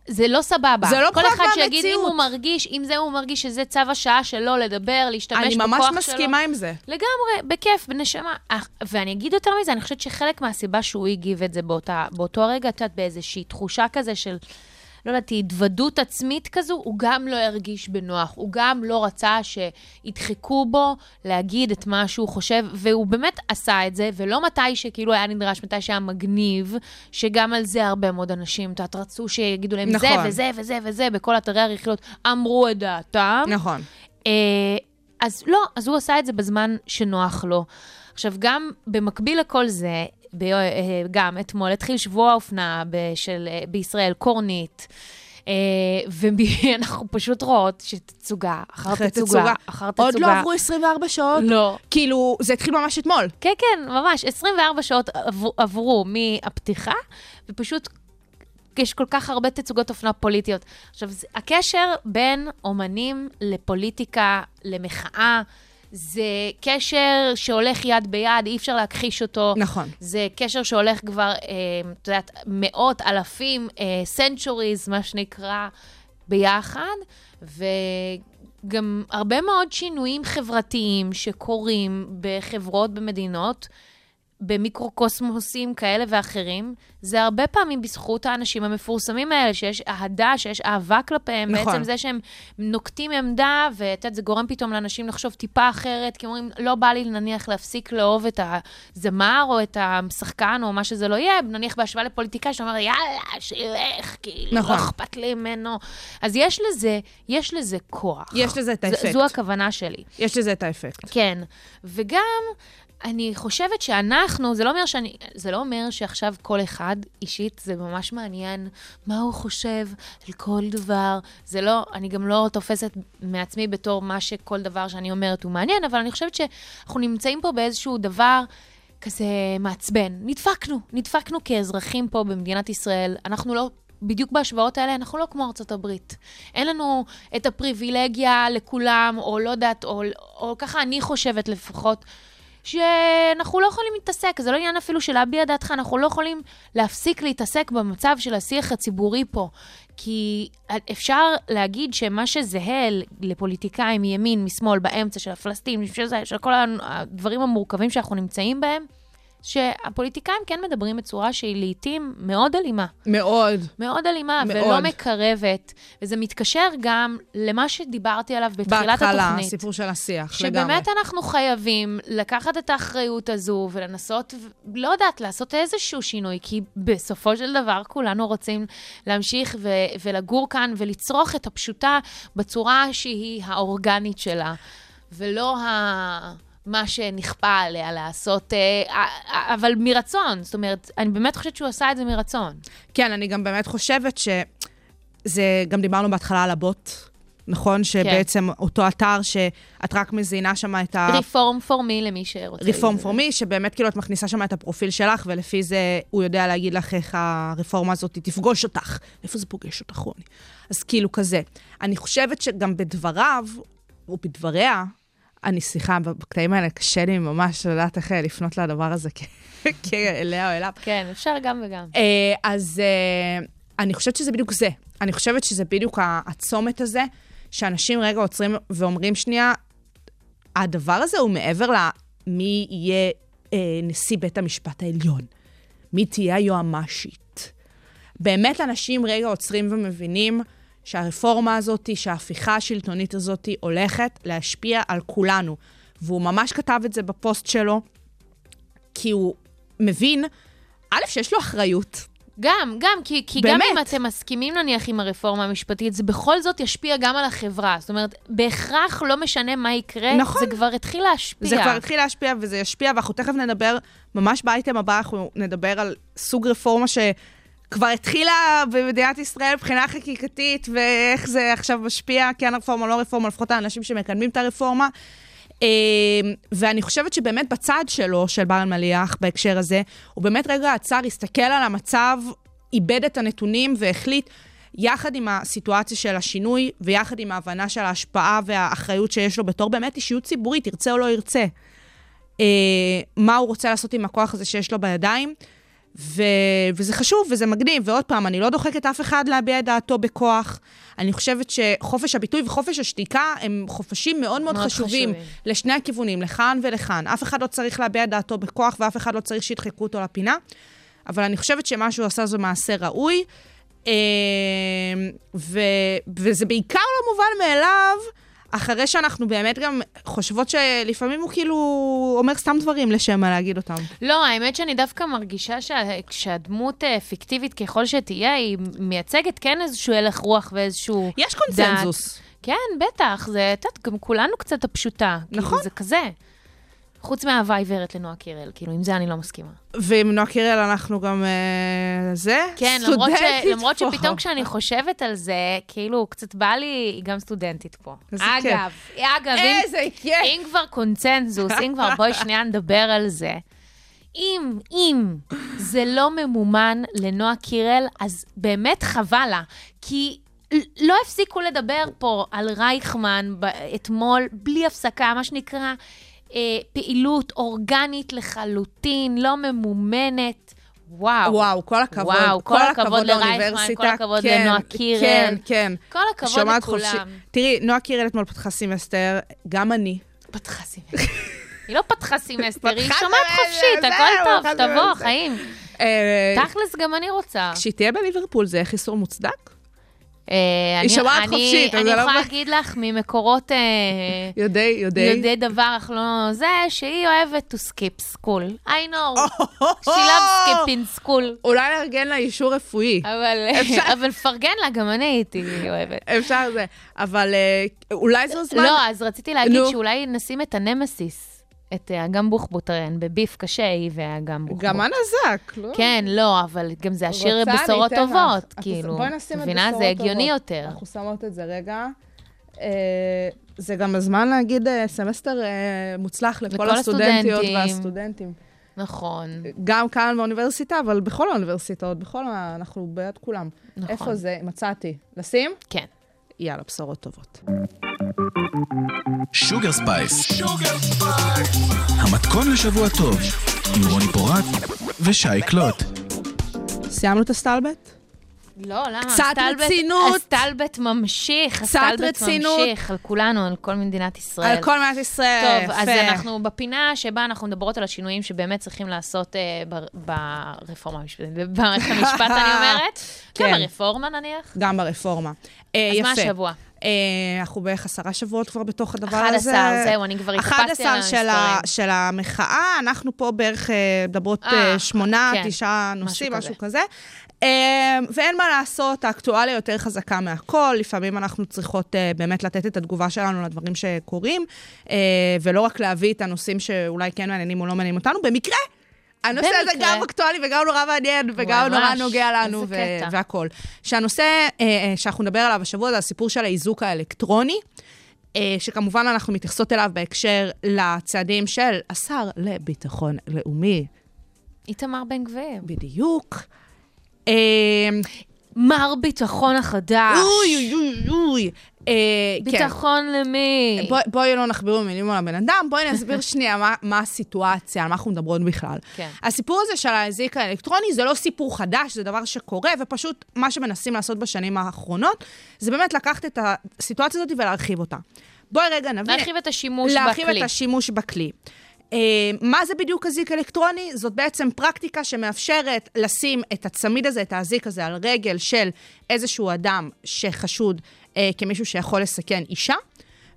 זה לא סבבה. זה לא כל אחד שיגיד אם. הוא מרגיש, אם זה הוא מרגיש שזה צו השעה שלו לדבר, להשתמש אני בכוח ממש שלו. מסכימה עם זה. לגמרי, בכיף, בנשמה. אך- ואני אגיד יותר מזה, אני חושבת שחלק מהסיבה שהוא הגיב את זה באותה, באותו רגע, את יודעת, באיזושהי תחושה כזה של, לא יודעת, התוודות עצמית כזו, הוא גם לא הרגיש בנוח. הוא גם לא רצה שידחקו בו להגיד את מה שהוא חושב, והוא באמת עשה את זה, ולא מתי שכאילו היה נדרש, מתי שהיה מגניב, שגם על זה הרבה מאוד אנשים, את יודעת, רצו שיגידו להם זה נכון. וזה וזה וזה, בכל אתרי הרכילות אמרו את דעתם. נכון. אה, אז לא, אז הוא עשה את זה בזמן שנוח לו. עכשיו, גם במקביל לכל זה, ב, אה, גם אתמול התחיל שבוע האופנה של, אה, בישראל, קורנית. אה, ואנחנו פשוט רואות שתצוגה אחר תצוגה, תצוגה. אחר תצוגה. עוד לא עברו 24 שעות. לא. כאילו, זה התחיל ממש אתמול. כן, כן, ממש. 24 שעות עברו, מהפתיחה, ופשוט יש כל כך הרבה תצוגות אופנה פוליטיות. עכשיו, הקשר בין אומנים לפוליטיקה, למחאה, זה קשר שהולך יד ביד, אי אפשר להכחיש אותו. נכון. זה קשר שהולך כבר, אה, את יודעת, מאות, אלפים, סנצ'וריז, מה שנקרא, ביחד, וגם הרבה מאוד שינויים חברתיים שקורים בחברות, במדינות, במיקרוקוסמוסים כאלה ואחרים, זה הרבה פעמים בזכות האנשים המפורסמים האלה, שיש אהדה, שיש אהבה כלפיהם. נכון. בעצם זה שהם נוקטים עמדה, ואת יודעת, זה גורם פתאום לאנשים לחשוב טיפה אחרת, כי אומרים, לא בא לי נניח להפסיק לאהוב את הזמר או את השחקן או מה שזה לא יהיה, נניח בהשוואה לפוליטיקאי שאומר, יאללה, שילך, כאילו, נכון. לא אכפת לי ממנו. אז יש לזה, יש לזה כוח. יש לזה את האפקט. זו הכוונה שלי. יש לזה את האפקט. כן, וגם אני חושבת שאנחנו, זה לא אומר שאני, זה לא אומר שעכשיו כל אחד אישית, זה ממש מעניין מה הוא חושב על כל דבר. זה לא, אני גם לא תופסת מעצמי בתור מה שכל דבר שאני אומרת הוא מעניין, אבל אני חושבת שאנחנו נמצאים פה באיזשהו דבר כזה מעצבן. נדפקנו, נדפקנו כאזרחים פה במדינת ישראל. אנחנו לא... בדיוק בהשוואות האלה, אנחנו לא כמו ארצות הברית. אין לנו את הפריבילגיה לכולם, או לא יודעת, או, או ככה אני חושבת לפחות, שאנחנו לא יכולים להתעסק, זה לא עניין אפילו של להביע דעתך, אנחנו לא יכולים להפסיק להתעסק במצב של השיח הציבורי פה. כי אפשר להגיד שמה שזהה לפוליטיקאים מימין, משמאל, באמצע, של הפלסטינים, של, כל הדברים המורכבים שאנחנו נמצאים בהם, שהפוליטיקאים כן מדברים בצורה שהיא לעיתים מאוד אלימה. מאוד. מאוד אלימה, מאוד. ולא מקרבת. וזה מתקשר גם למה שדיברתי עליו בתחילת בהתחלה, התוכנית. הסיפור של השיח, לגמרי. שבאמת אנחנו חייבים לקחת את האחריות הזו ולנסות, לא יודעת, לעשות איזשהו שינוי, כי בסופו של דבר כולנו רוצים להמשיך ו- ולגור כאן ולצרוך את הפשוטה בצורה שהיא האורגנית שלה, ולא ה... מה שנכפה עליה לעשות, אה, אה, אבל מרצון. זאת אומרת, אני באמת חושבת שהוא עשה את זה מרצון. כן, אני גם באמת חושבת שזה, גם דיברנו בהתחלה על הבוט, נכון? שבעצם אותו אתר שאת רק מזינה שם את ה... רפורם פורמי למי שרוצה. רפורם פור מי, שבאמת כאילו את מכניסה שם את הפרופיל שלך, ולפי זה הוא יודע להגיד לך איך הרפורמה הזאת תפגוש אותך. איפה זה פוגש אותך, רוני? אז כאילו כזה. אני חושבת שגם בדבריו, או בדבריה, אני, סליחה, בקטעים האלה קשה לי ממש לדעת איך אה, לפנות לדבר הזה כאליה או אליו. כן, אפשר גם וגם. אה, אז אה, אני חושבת שזה בדיוק זה. אני חושבת שזה בדיוק הצומת הזה, שאנשים רגע עוצרים ואומרים שנייה, הדבר הזה הוא מעבר למי יהיה אה, נשיא בית המשפט העליון, מי תהיה היועמ"שית. באמת אנשים רגע עוצרים ומבינים שהרפורמה הזאת, שההפיכה השלטונית הזאת הולכת להשפיע על כולנו. והוא ממש כתב את זה בפוסט שלו, כי הוא מבין, א', שיש לו אחריות. גם, גם, כי, כי גם. אם אתם מסכימים נניח עם הרפורמה המשפטית, זה בכל זאת ישפיע גם על החברה. זאת אומרת, בהכרח לא משנה מה יקרה, נכון. זה כבר התחיל להשפיע. זה כבר התחיל להשפיע וזה ישפיע, ואנחנו תכף נדבר, ממש באייטם הבא אנחנו נדבר על סוג רפורמה שכבר התחילה במדינת ישראל מבחינה חקיקתית, ואיך זה עכשיו משפיע, כן רפורמה, לא רפורמה, לפחות האנשים שמקדמים את הרפורמה. אה, ואני חושבת שבאמת בצד שלו, של בר אלמליח, בהקשר הזה, הוא באמת רגע עצר, הסתכל על המצב, איבד את הנתונים והחליט, יחד עם הסיטואציה של השינוי, ויחד עם ההבנה של ההשפעה והאחריות שיש לו בתור באמת אישיות ציבורית, ירצה או לא ירצה, אה, מה הוא רוצה לעשות עם הכוח הזה שיש לו בידיים. ו... וזה חשוב וזה מגניב, ועוד פעם, אני לא דוחקת אף אחד להביע את דעתו בכוח. אני חושבת שחופש הביטוי וחופש השתיקה הם חופשים מאוד מאוד, מאוד חשובים, חשובים. לשני הכיוונים, לכאן ולכאן. אף אחד לא צריך להביע את דעתו בכוח ואף אחד לא צריך שידחקו אותו לפינה, אבל אני חושבת שמה שהוא עשה זה מעשה ראוי, אה, ו... וזה בעיקר לא מובן מאליו. אחרי שאנחנו באמת גם חושבות שלפעמים הוא כאילו אומר סתם דברים לשם מה להגיד אותם. לא, האמת שאני דווקא מרגישה שה, שהדמות אה, פיקטיבית ככל שתהיה, היא מייצגת כן איזשהו הלך רוח ואיזשהו... יש קונצנזוס. כן, בטח, זה, את יודעת, גם כולנו קצת הפשוטה. נכון. כאילו, זה כזה. חוץ מאהבה עיוורת לנועה קירל, כאילו, עם זה אני לא מסכימה. ועם נועה קירל אנחנו גם... אה, זה? כן, למרות, ש, למרות פה. שפתאום כשאני חושבת על זה, כאילו, קצת בא לי, היא גם סטודנטית פה. איזה כיף. אגב, אגב, אם, איזה כיף. אם כבר קונצנזוס, אם כבר, בואי שנייה נדבר על זה. אם, אם זה לא ממומן לנועה קירל, אז באמת חבל לה. כי לא הפסיקו לדבר פה על רייכמן אתמול, בלי הפסקה, מה שנקרא אה, פעילות אורגנית לחלוטין, לא ממומנת. וואו. וואו, כל הכבוד. וואו, כל הכבוד לרייכמן, לאוניברסיטה. כל הכבוד כן, לנועה קירל. כן, כן. כל הכבוד לכולם. חופשי. תראי, נועה קירל אתמול פתחה סמסטר, גם אני. פתחה סמסטר. היא לא פתחה סמסטר, היא שומעת חופשית, הכל טוב, תבוא. חיים. אה, תכלס, גם אני רוצה. כשהיא תהיה בליברפול, זה יהיה חיסור מוצדק? אה, אני- שומעת אני- חופשית, אז אני זה לא יכולה ב- להגיד לך ממקורות אה, יודעי, יודעי. יודעי דבר, אך לא זה, שהיא אוהבת to skip school. I know. She loves skipping school. אולי לארגן לה אישור רפואי. אבל אבל פרגן לה, גם אני הייתי אוהבת. אפשר זה. אבל אה, אולי זה הזמן... לא, אז רציתי להגיד. שאולי נשים את הנמסיס, את אה, אגם בוחבוטרן, ב beef קשה, היא ואגם בוחבוט. גם הנזק, לא? כן, לא, אבל גם זה השיר בשורות לך. טובות, אנחנו- כאילו. בואי נשים את? בשורות זה הגיוני טובות. יותר. אנחנו שמות את זה רגע. אה, זה גם הזמן להגיד אה, סמסטר אה, מוצלח לכל לכל הסטודנטיות הסטודנטים. והסטודנטים. נכון. גם כאן באוניברסיטה, אבל בכל האוניברסיטאות, בכל ה... אנחנו בעד כולם. נכון. איפה זה? מצאתי. לשים? כן. יאללה, בשורות טובות. Sugar Spice. המתכון לשבוע טוב, עם רוני פורט ושי קלוט. סיימנו את הסטלבט? לא, למה? קצת הסטלבט- רצינות. הסטלבט ממשיך, הסטלבט רצינות. ממשיך על כולנו, על כל מדינת ישראל. על כל מדינת ישראל. טוב, אז. אנחנו בפינה שבה אנחנו מדברות על השינויים שבאמת צריכים לעשות אה, בר- ברפורמה המשפטית, במערכת המשפט, אני אומרת. כן. גם ברפורמה נניח. גם ברפורמה. אה, אז יפה. מה השבוע? אה, אנחנו בערך עשרה שבועות כבר בתוך הדבר 11, הזה. זהו, אני כבר התאפסתי על 11 של, המספרים. המחאה, אנחנו פה בערך מדברות שמונה, כן. תשעה נושאים, משהו כזה. אה, ואין מה לעשות, האקטואליה יותר חזקה מהכל. לפעמים אנחנו צריכות אה, באמת לתת את התגובה שלנו לדברים שקורים, אה, ולא רק להביא את הנושאים שאולי כן מעניינים או לא מעניינים אותנו. במקרה, הנושא הזה במקרה. גם אקטואלי וגם נורא מעניין, וגם נורא נוגע לנו, ו-. והכול. שהנושא אה, אה, שאנחנו נדבר עליו השבוע זה הסיפור של האיזוק האלקטרוני. שכמובן אנחנו מתייחסות אליו בהקשר לצעדים של השר לביטחון לאומי, איתמר בן גביר. בדיוק. אה, מר ביטחון החדש. אוי, אוי, אוי, אוי. אה, כן. ביטחון למי? בואי- בואי לא נכביר במילים על הבן אדם, בואי נסביר שנייה מה, מה הסיטואציה, על מה אנחנו מדברות בכלל. כן. הסיפור הזה של האזיק האלקטרוני זה לא סיפור חדש, זה דבר שקורה, ופשוט מה שמנסים לעשות בשנים האחרונות, זה באמת לקחת את הסיטואציה הזאת ולהרחיב אותה. בואי רגע נבין. להרחיב את השימוש להרחיב בכלי. את השימוש בכלי. Uh, מה זה בדיוק אזיק אלקטרוני? זאת בעצם פרקטיקה שמאפשרת לשים את הצמיד הזה, את האזיק הזה, על רגל של איזשהו אדם שחשוד uh, כמישהו שיכול לסכן אישה,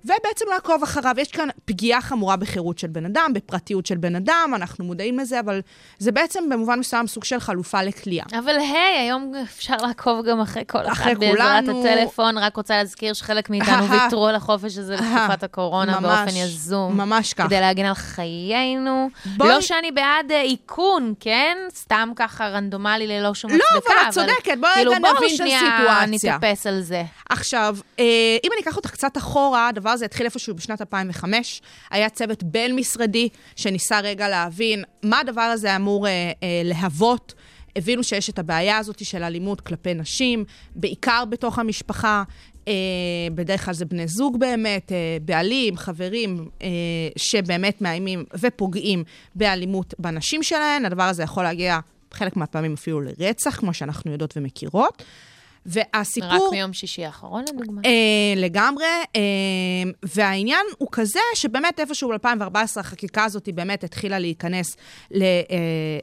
ובעצם לעקוב אחריו. יש כאן פגיעה חמורה בחירות של בן אדם, בפרטיות של בן אדם, אנחנו מודעים לזה, אבל זה בעצם במובן מסוים סוג של חלופה לכליאה. אבל היי, היום אפשר לעקוב גם אחרי כל אחד אחרי בעזרת כולנו. הטלפון. רק רוצה להזכיר שחלק מאיתנו ויתרו על החופש הזה בתקופת הקורונה ממש, באופן יזום. ממש כך. כדי להגן על חיינו. בואי- לא שאני בעד אה, איכון, כן? סתם ככה רנדומלי ללא שום לא, הצדקה. אבל את צודקת, בואי כאילו, נבין את שנייה הסיטואציה. נתאפס על זה. עכשיו, אה, אם אני אקח אותך קצת אחורה, הדבר הזה התחיל איפשהו בשנת 2005. היה צוות בין-משרדי שניסה רגע להבין מה הדבר הזה אמור אה, אה, להוות. הבינו שיש את הבעיה הזאת של אלימות כלפי נשים, בעיקר בתוך המשפחה. אה, בדרך כלל זה בני זוג באמת, אה, בעלים, חברים, אה, שבאמת מאיימים ופוגעים באלימות בנשים שלהן. הדבר הזה יכול להגיע בחלק מהפעמים אפילו לרצח, כמו שאנחנו יודעות ומכירות. והסיפור... רק מיום שישי האחרון, לדוגמה. אה, לגמרי, אה, והעניין הוא כזה שבאמת איפשהו ב-2014 החקיקה הזאת באמת התחילה להיכנס ל, אה,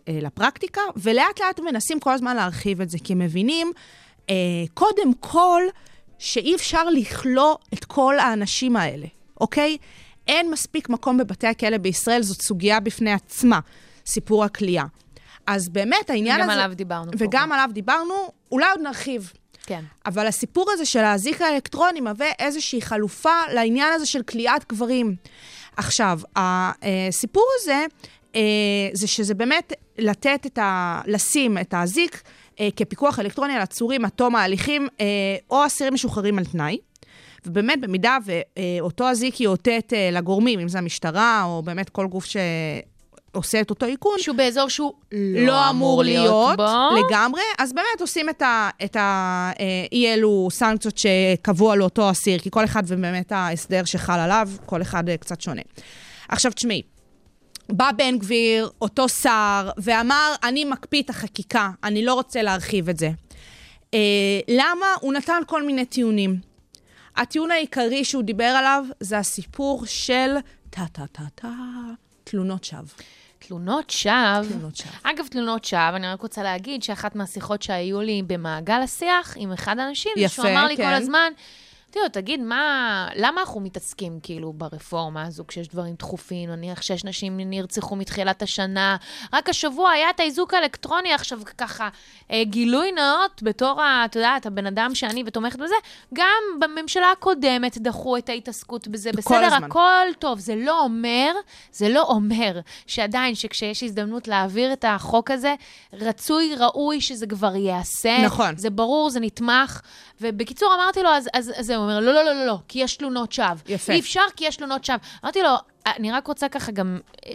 אה, לפרקטיקה, ולאט לאט מנסים כל הזמן להרחיב את זה, כי מבינים, אה, קודם כל, שאי אפשר לכלוא את כל האנשים האלה, אוקיי? אין מספיק מקום בבתי הכלא בישראל, זאת סוגיה בפני עצמה, סיפור הכליאה. אז באמת העניין גם הזה... עליו דיברנו פה וגם כבר. עליו דיברנו, אולי עוד נרחיב. כן. אבל הסיפור הזה של האזיק האלקטרוני מהווה איזושהי חלופה לעניין הזה של כליאת גברים. עכשיו, הסיפור הזה, אה, זה שזה באמת לתת את ה... לשים את האזיק אה, כפיקוח אלקטרוני על עצורים עד תום ההליכים, אה, או אסירים משוחררים על תנאי. ובאמת, במידה ואותו אזיק יאותת לגורמים, אם זה המשטרה, או באמת כל גוף שעושה את אותו איכון, שהוא באזור שהוא לא אמור להיות בו. לגמרי, אז באמת עושים את ה... את ה אה, אי אלו סנקציות שקבוע לאותו אסיר, כי כל אחד ובאמת ההסדר שחל עליו, כל אחד אה, קצת שונה. עכשיו, תשמעי, בא בן גביר, אותו שר, ואמר, אני מקפיא את החקיקה, אני לא רוצה להרחיב את זה. אה, למה? הוא נתן כל מיני טיעונים. הטיעון העיקרי שהוא דיבר עליו זה הסיפור של טה-טה-טה-טה, תלונות שווא. תלונות שווא. תלונות שווא. אגב, תלונות שווא, אני רק רוצה להגיד שאחת מהשיחות שהיו לי במעגל השיח עם אחד האנשים, יפה, שהוא אמר לי כן. כל הזמן, תראו, תגיד, מה, למה אנחנו מתעסקים כאילו ברפורמה הזו כשיש דברים דחופים? נניח שש נשים נרצחו מתחילת השנה, רק השבוע היה את האיזוק האלקטרוני, עכשיו ככה, אה, גילוי נאות בתור, ה- את יודעת, הבן אדם שאני ותומכת בזה, גם בממשלה הקודמת דחו את ההתעסקות בזה, בסדר, הזמן. הכל טוב. זה לא אומר, זה לא אומר שעדיין, שכשיש הזדמנות להעביר את החוק הזה, רצוי, ראוי שזה כבר ייעשה. נכון. זה ברור, זה נתמך. ובקיצור, אמרתי לו, אז, אז, אז הוא אומר, לא, לא, לא, לא, לא, כי יש תלונות שווא. יפה. אי אפשר כי יש תלונות שווא. אמרתי לו, אני רק רוצה ככה גם אה,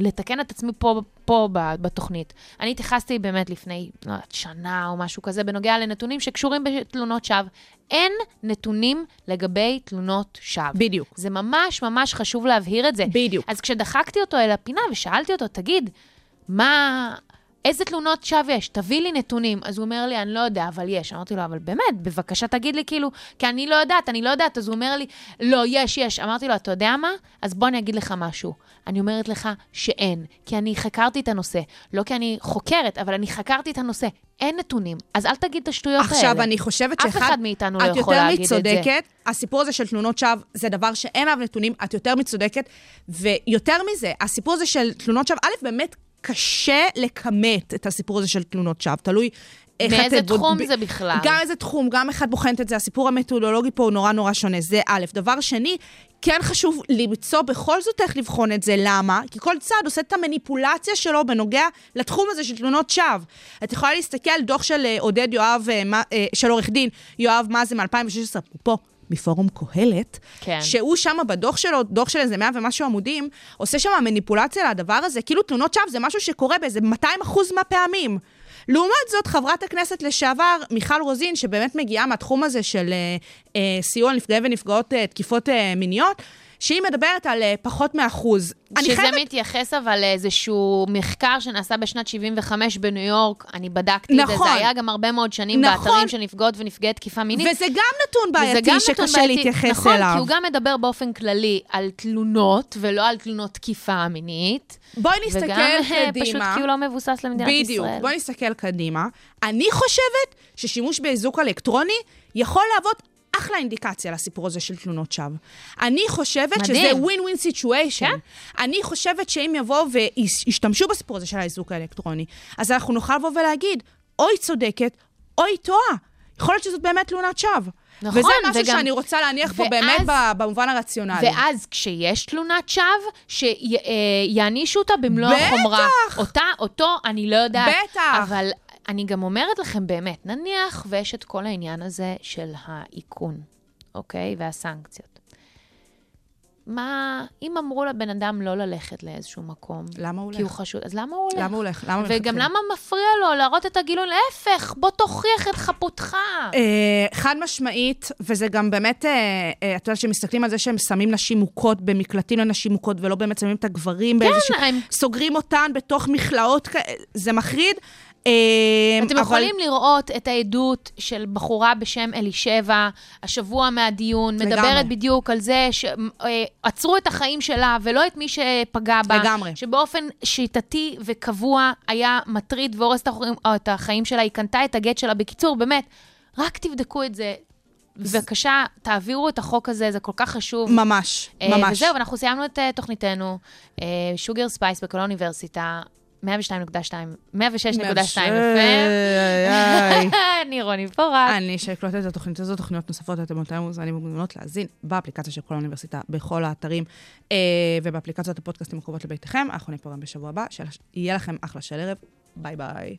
לתקן את עצמי פה, פה בתוכנית. אני התייחסתי באמת לפני לא יודעת, שנה או משהו כזה, בנוגע לנתונים שקשורים בתלונות שווא. אין נתונים לגבי תלונות שווא. בדיוק. זה ממש ממש חשוב להבהיר את זה. בדיוק. אז כשדחקתי אותו אל הפינה ושאלתי אותו, תגיד, מה... איזה תלונות שווא יש? תביא לי נתונים. אז הוא אומר לי, אני לא יודע, אבל יש. אמרתי לו, אבל באמת, בבקשה תגיד לי, כאילו, כי אני לא יודעת, אני לא יודעת. אז הוא אומר לי, לא, יש, יש. אמרתי לו, אתה יודע מה? אז בוא אני אגיד לך משהו. אני אומרת לך שאין, כי אני חקרתי את הנושא. לא כי אני חוקרת, אבל אני חקרתי את הנושא. אין נתונים. אז אל תגיד את השטויות האלה. עכשיו, אני חושבת אף שאחד... אחד מאיתנו לא את יכול להגיד את זה. יותר מצודקת, הסיפור הזה של תלונות שווא זה דבר שאין עליו נתונים, את יותר מצודקת, ויותר מזה, הסיפור הזה של תלונות שווא, א', באמת קשה לכמת את הסיפור הזה של תלונות שווא, תלוי... איך מאיזה את בוד- תחום ב- זה בכלל? גם איזה תחום, גם אחד בוחנת את זה, הסיפור המתודולוגי פה הוא נורא נורא שונה, זה א'. דבר שני, כן חשוב למצוא בכל זאת איך לבחון את זה, למה? כי כל צד עושה את המניפולציה שלו בנוגע לתחום הזה של תלונות שווא. את יכולה להסתכל על דוח של אה, עודד יואב, אה, אה, של עורך דין יואב מאזן מ-2016, אפרופו. מפורום קהלת, כן. שהוא שם בדוח שלו, דוח של איזה 100 ומשהו עמודים, עושה שם מניפולציה לדבר הזה, כאילו תלונות שווא זה משהו שקורה באיזה 200 אחוז מהפעמים. לעומת זאת, חברת הכנסת לשעבר, מיכל רוזין, שבאמת מגיעה מהתחום הזה של אה, אה, סיוע לנפגעי ונפגעות אה, תקיפות אה, מיניות, שהיא מדברת על אה, פחות מאחוז. שזה חייבת... מתייחס אבל לאיזשהו מחקר שנעשה בשנת 75 בניו יורק, אני בדקתי את זה, נכון. זה היה גם הרבה מאוד שנים נכון. באתרים של נפגעות ונפגעי תקיפה מינית. וזה גם נתון בעייתי גם שקשה בעייתי. להתייחס נכון, אליו. כי הוא גם מדבר באופן כללי על תלונות, ולא על תלונות תקיפה מינית. בואי נסתכל וגם אה, קדימה. פשוט כי הוא לא מבוסס למדינת בדיוק. ישראל. בואי נסתכל קדימה. אני חושבת ששימוש באיזוק אלקטרוני יכול להוות אחלה אינדיקציה לסיפור הזה של תלונות שווא. אני חושבת שזה מדהים. ווין ווין סיטואשן. אני חושבת שאם יבואו וישתמשו בסיפור הזה של האיזוק האלקטרוני, אז אנחנו נוכל לבוא ולהגיד, או היא צודקת, או היא טועה. יכול להיות שזאת באמת תלונת שווא. נכון, וזה משהו וגם- שאני רוצה להניח פה ואז- באמת ב- במובן הרציונלי. ואז כשיש תלונת שווא, שיענישו אותה במלוא בטח. החומרה. אותה, אותו, אני לא יודעת. בטח. אבל אני גם אומרת לכם באמת, נניח ויש את כל העניין הזה של האיכון, אוקיי? והסנקציות. מה, אם אמרו לבן אדם לא ללכת לאיזשהו מקום, למה הוא כי הוא הולך? חשוד, אז למה הוא הולך? למה הוא הולך? למה הוא וגם מלכתחילה? למה מפריע לו להראות את הגילוי? להפך, בוא תוכיח את חפותך. אה, חד משמעית, וזה גם באמת, אה, אה, את יודעת, שמסתכלים על זה שהם שמים נשים מוכות במקלטים לנשים מוכות, ולא באמת שמים את הגברים באיזשהו... הם- סוגרים אותן בתוך מכלאות, זה מחריד. אה, אתם יכולים לראות את העדות של בחורה בשם אלישבע, השבוע מהדיון. מדברת בדיוק על זה שעצרו את החיים שלה ולא את מי שפגע בה. לגמרי. שבאופן שיטתי וקבוע היה מטריד והורס את החיים- את החיים שלה, היא קנתה את הגט שלה. בקיצור, באמת, רק תבדקו את זה. בבקשה, תעבירו את החוק הזה, זה כל כך חשוב. ממש, אה, ממש. וזהו, אנחנו סיימנו את אה, תוכניתנו, Sugar Spice בקול האוניברסיטה. 102.2, 106.2 FM. איי, איי. אני רוני פורט. אני שי קלוט את התוכנית הזאת, תוכניות נוספות, אתם יותר מוזמנים ומוזמנות להאזין באפליקציה של קול האוניברסיטה, בכל האתרים אה, ובאפליקציות הפודקאסטים הקרובות לביתכם. אנחנו נהיה פה גם בשבוע הבא, שיהיה לכם אחלה של ערב, ביי ביי.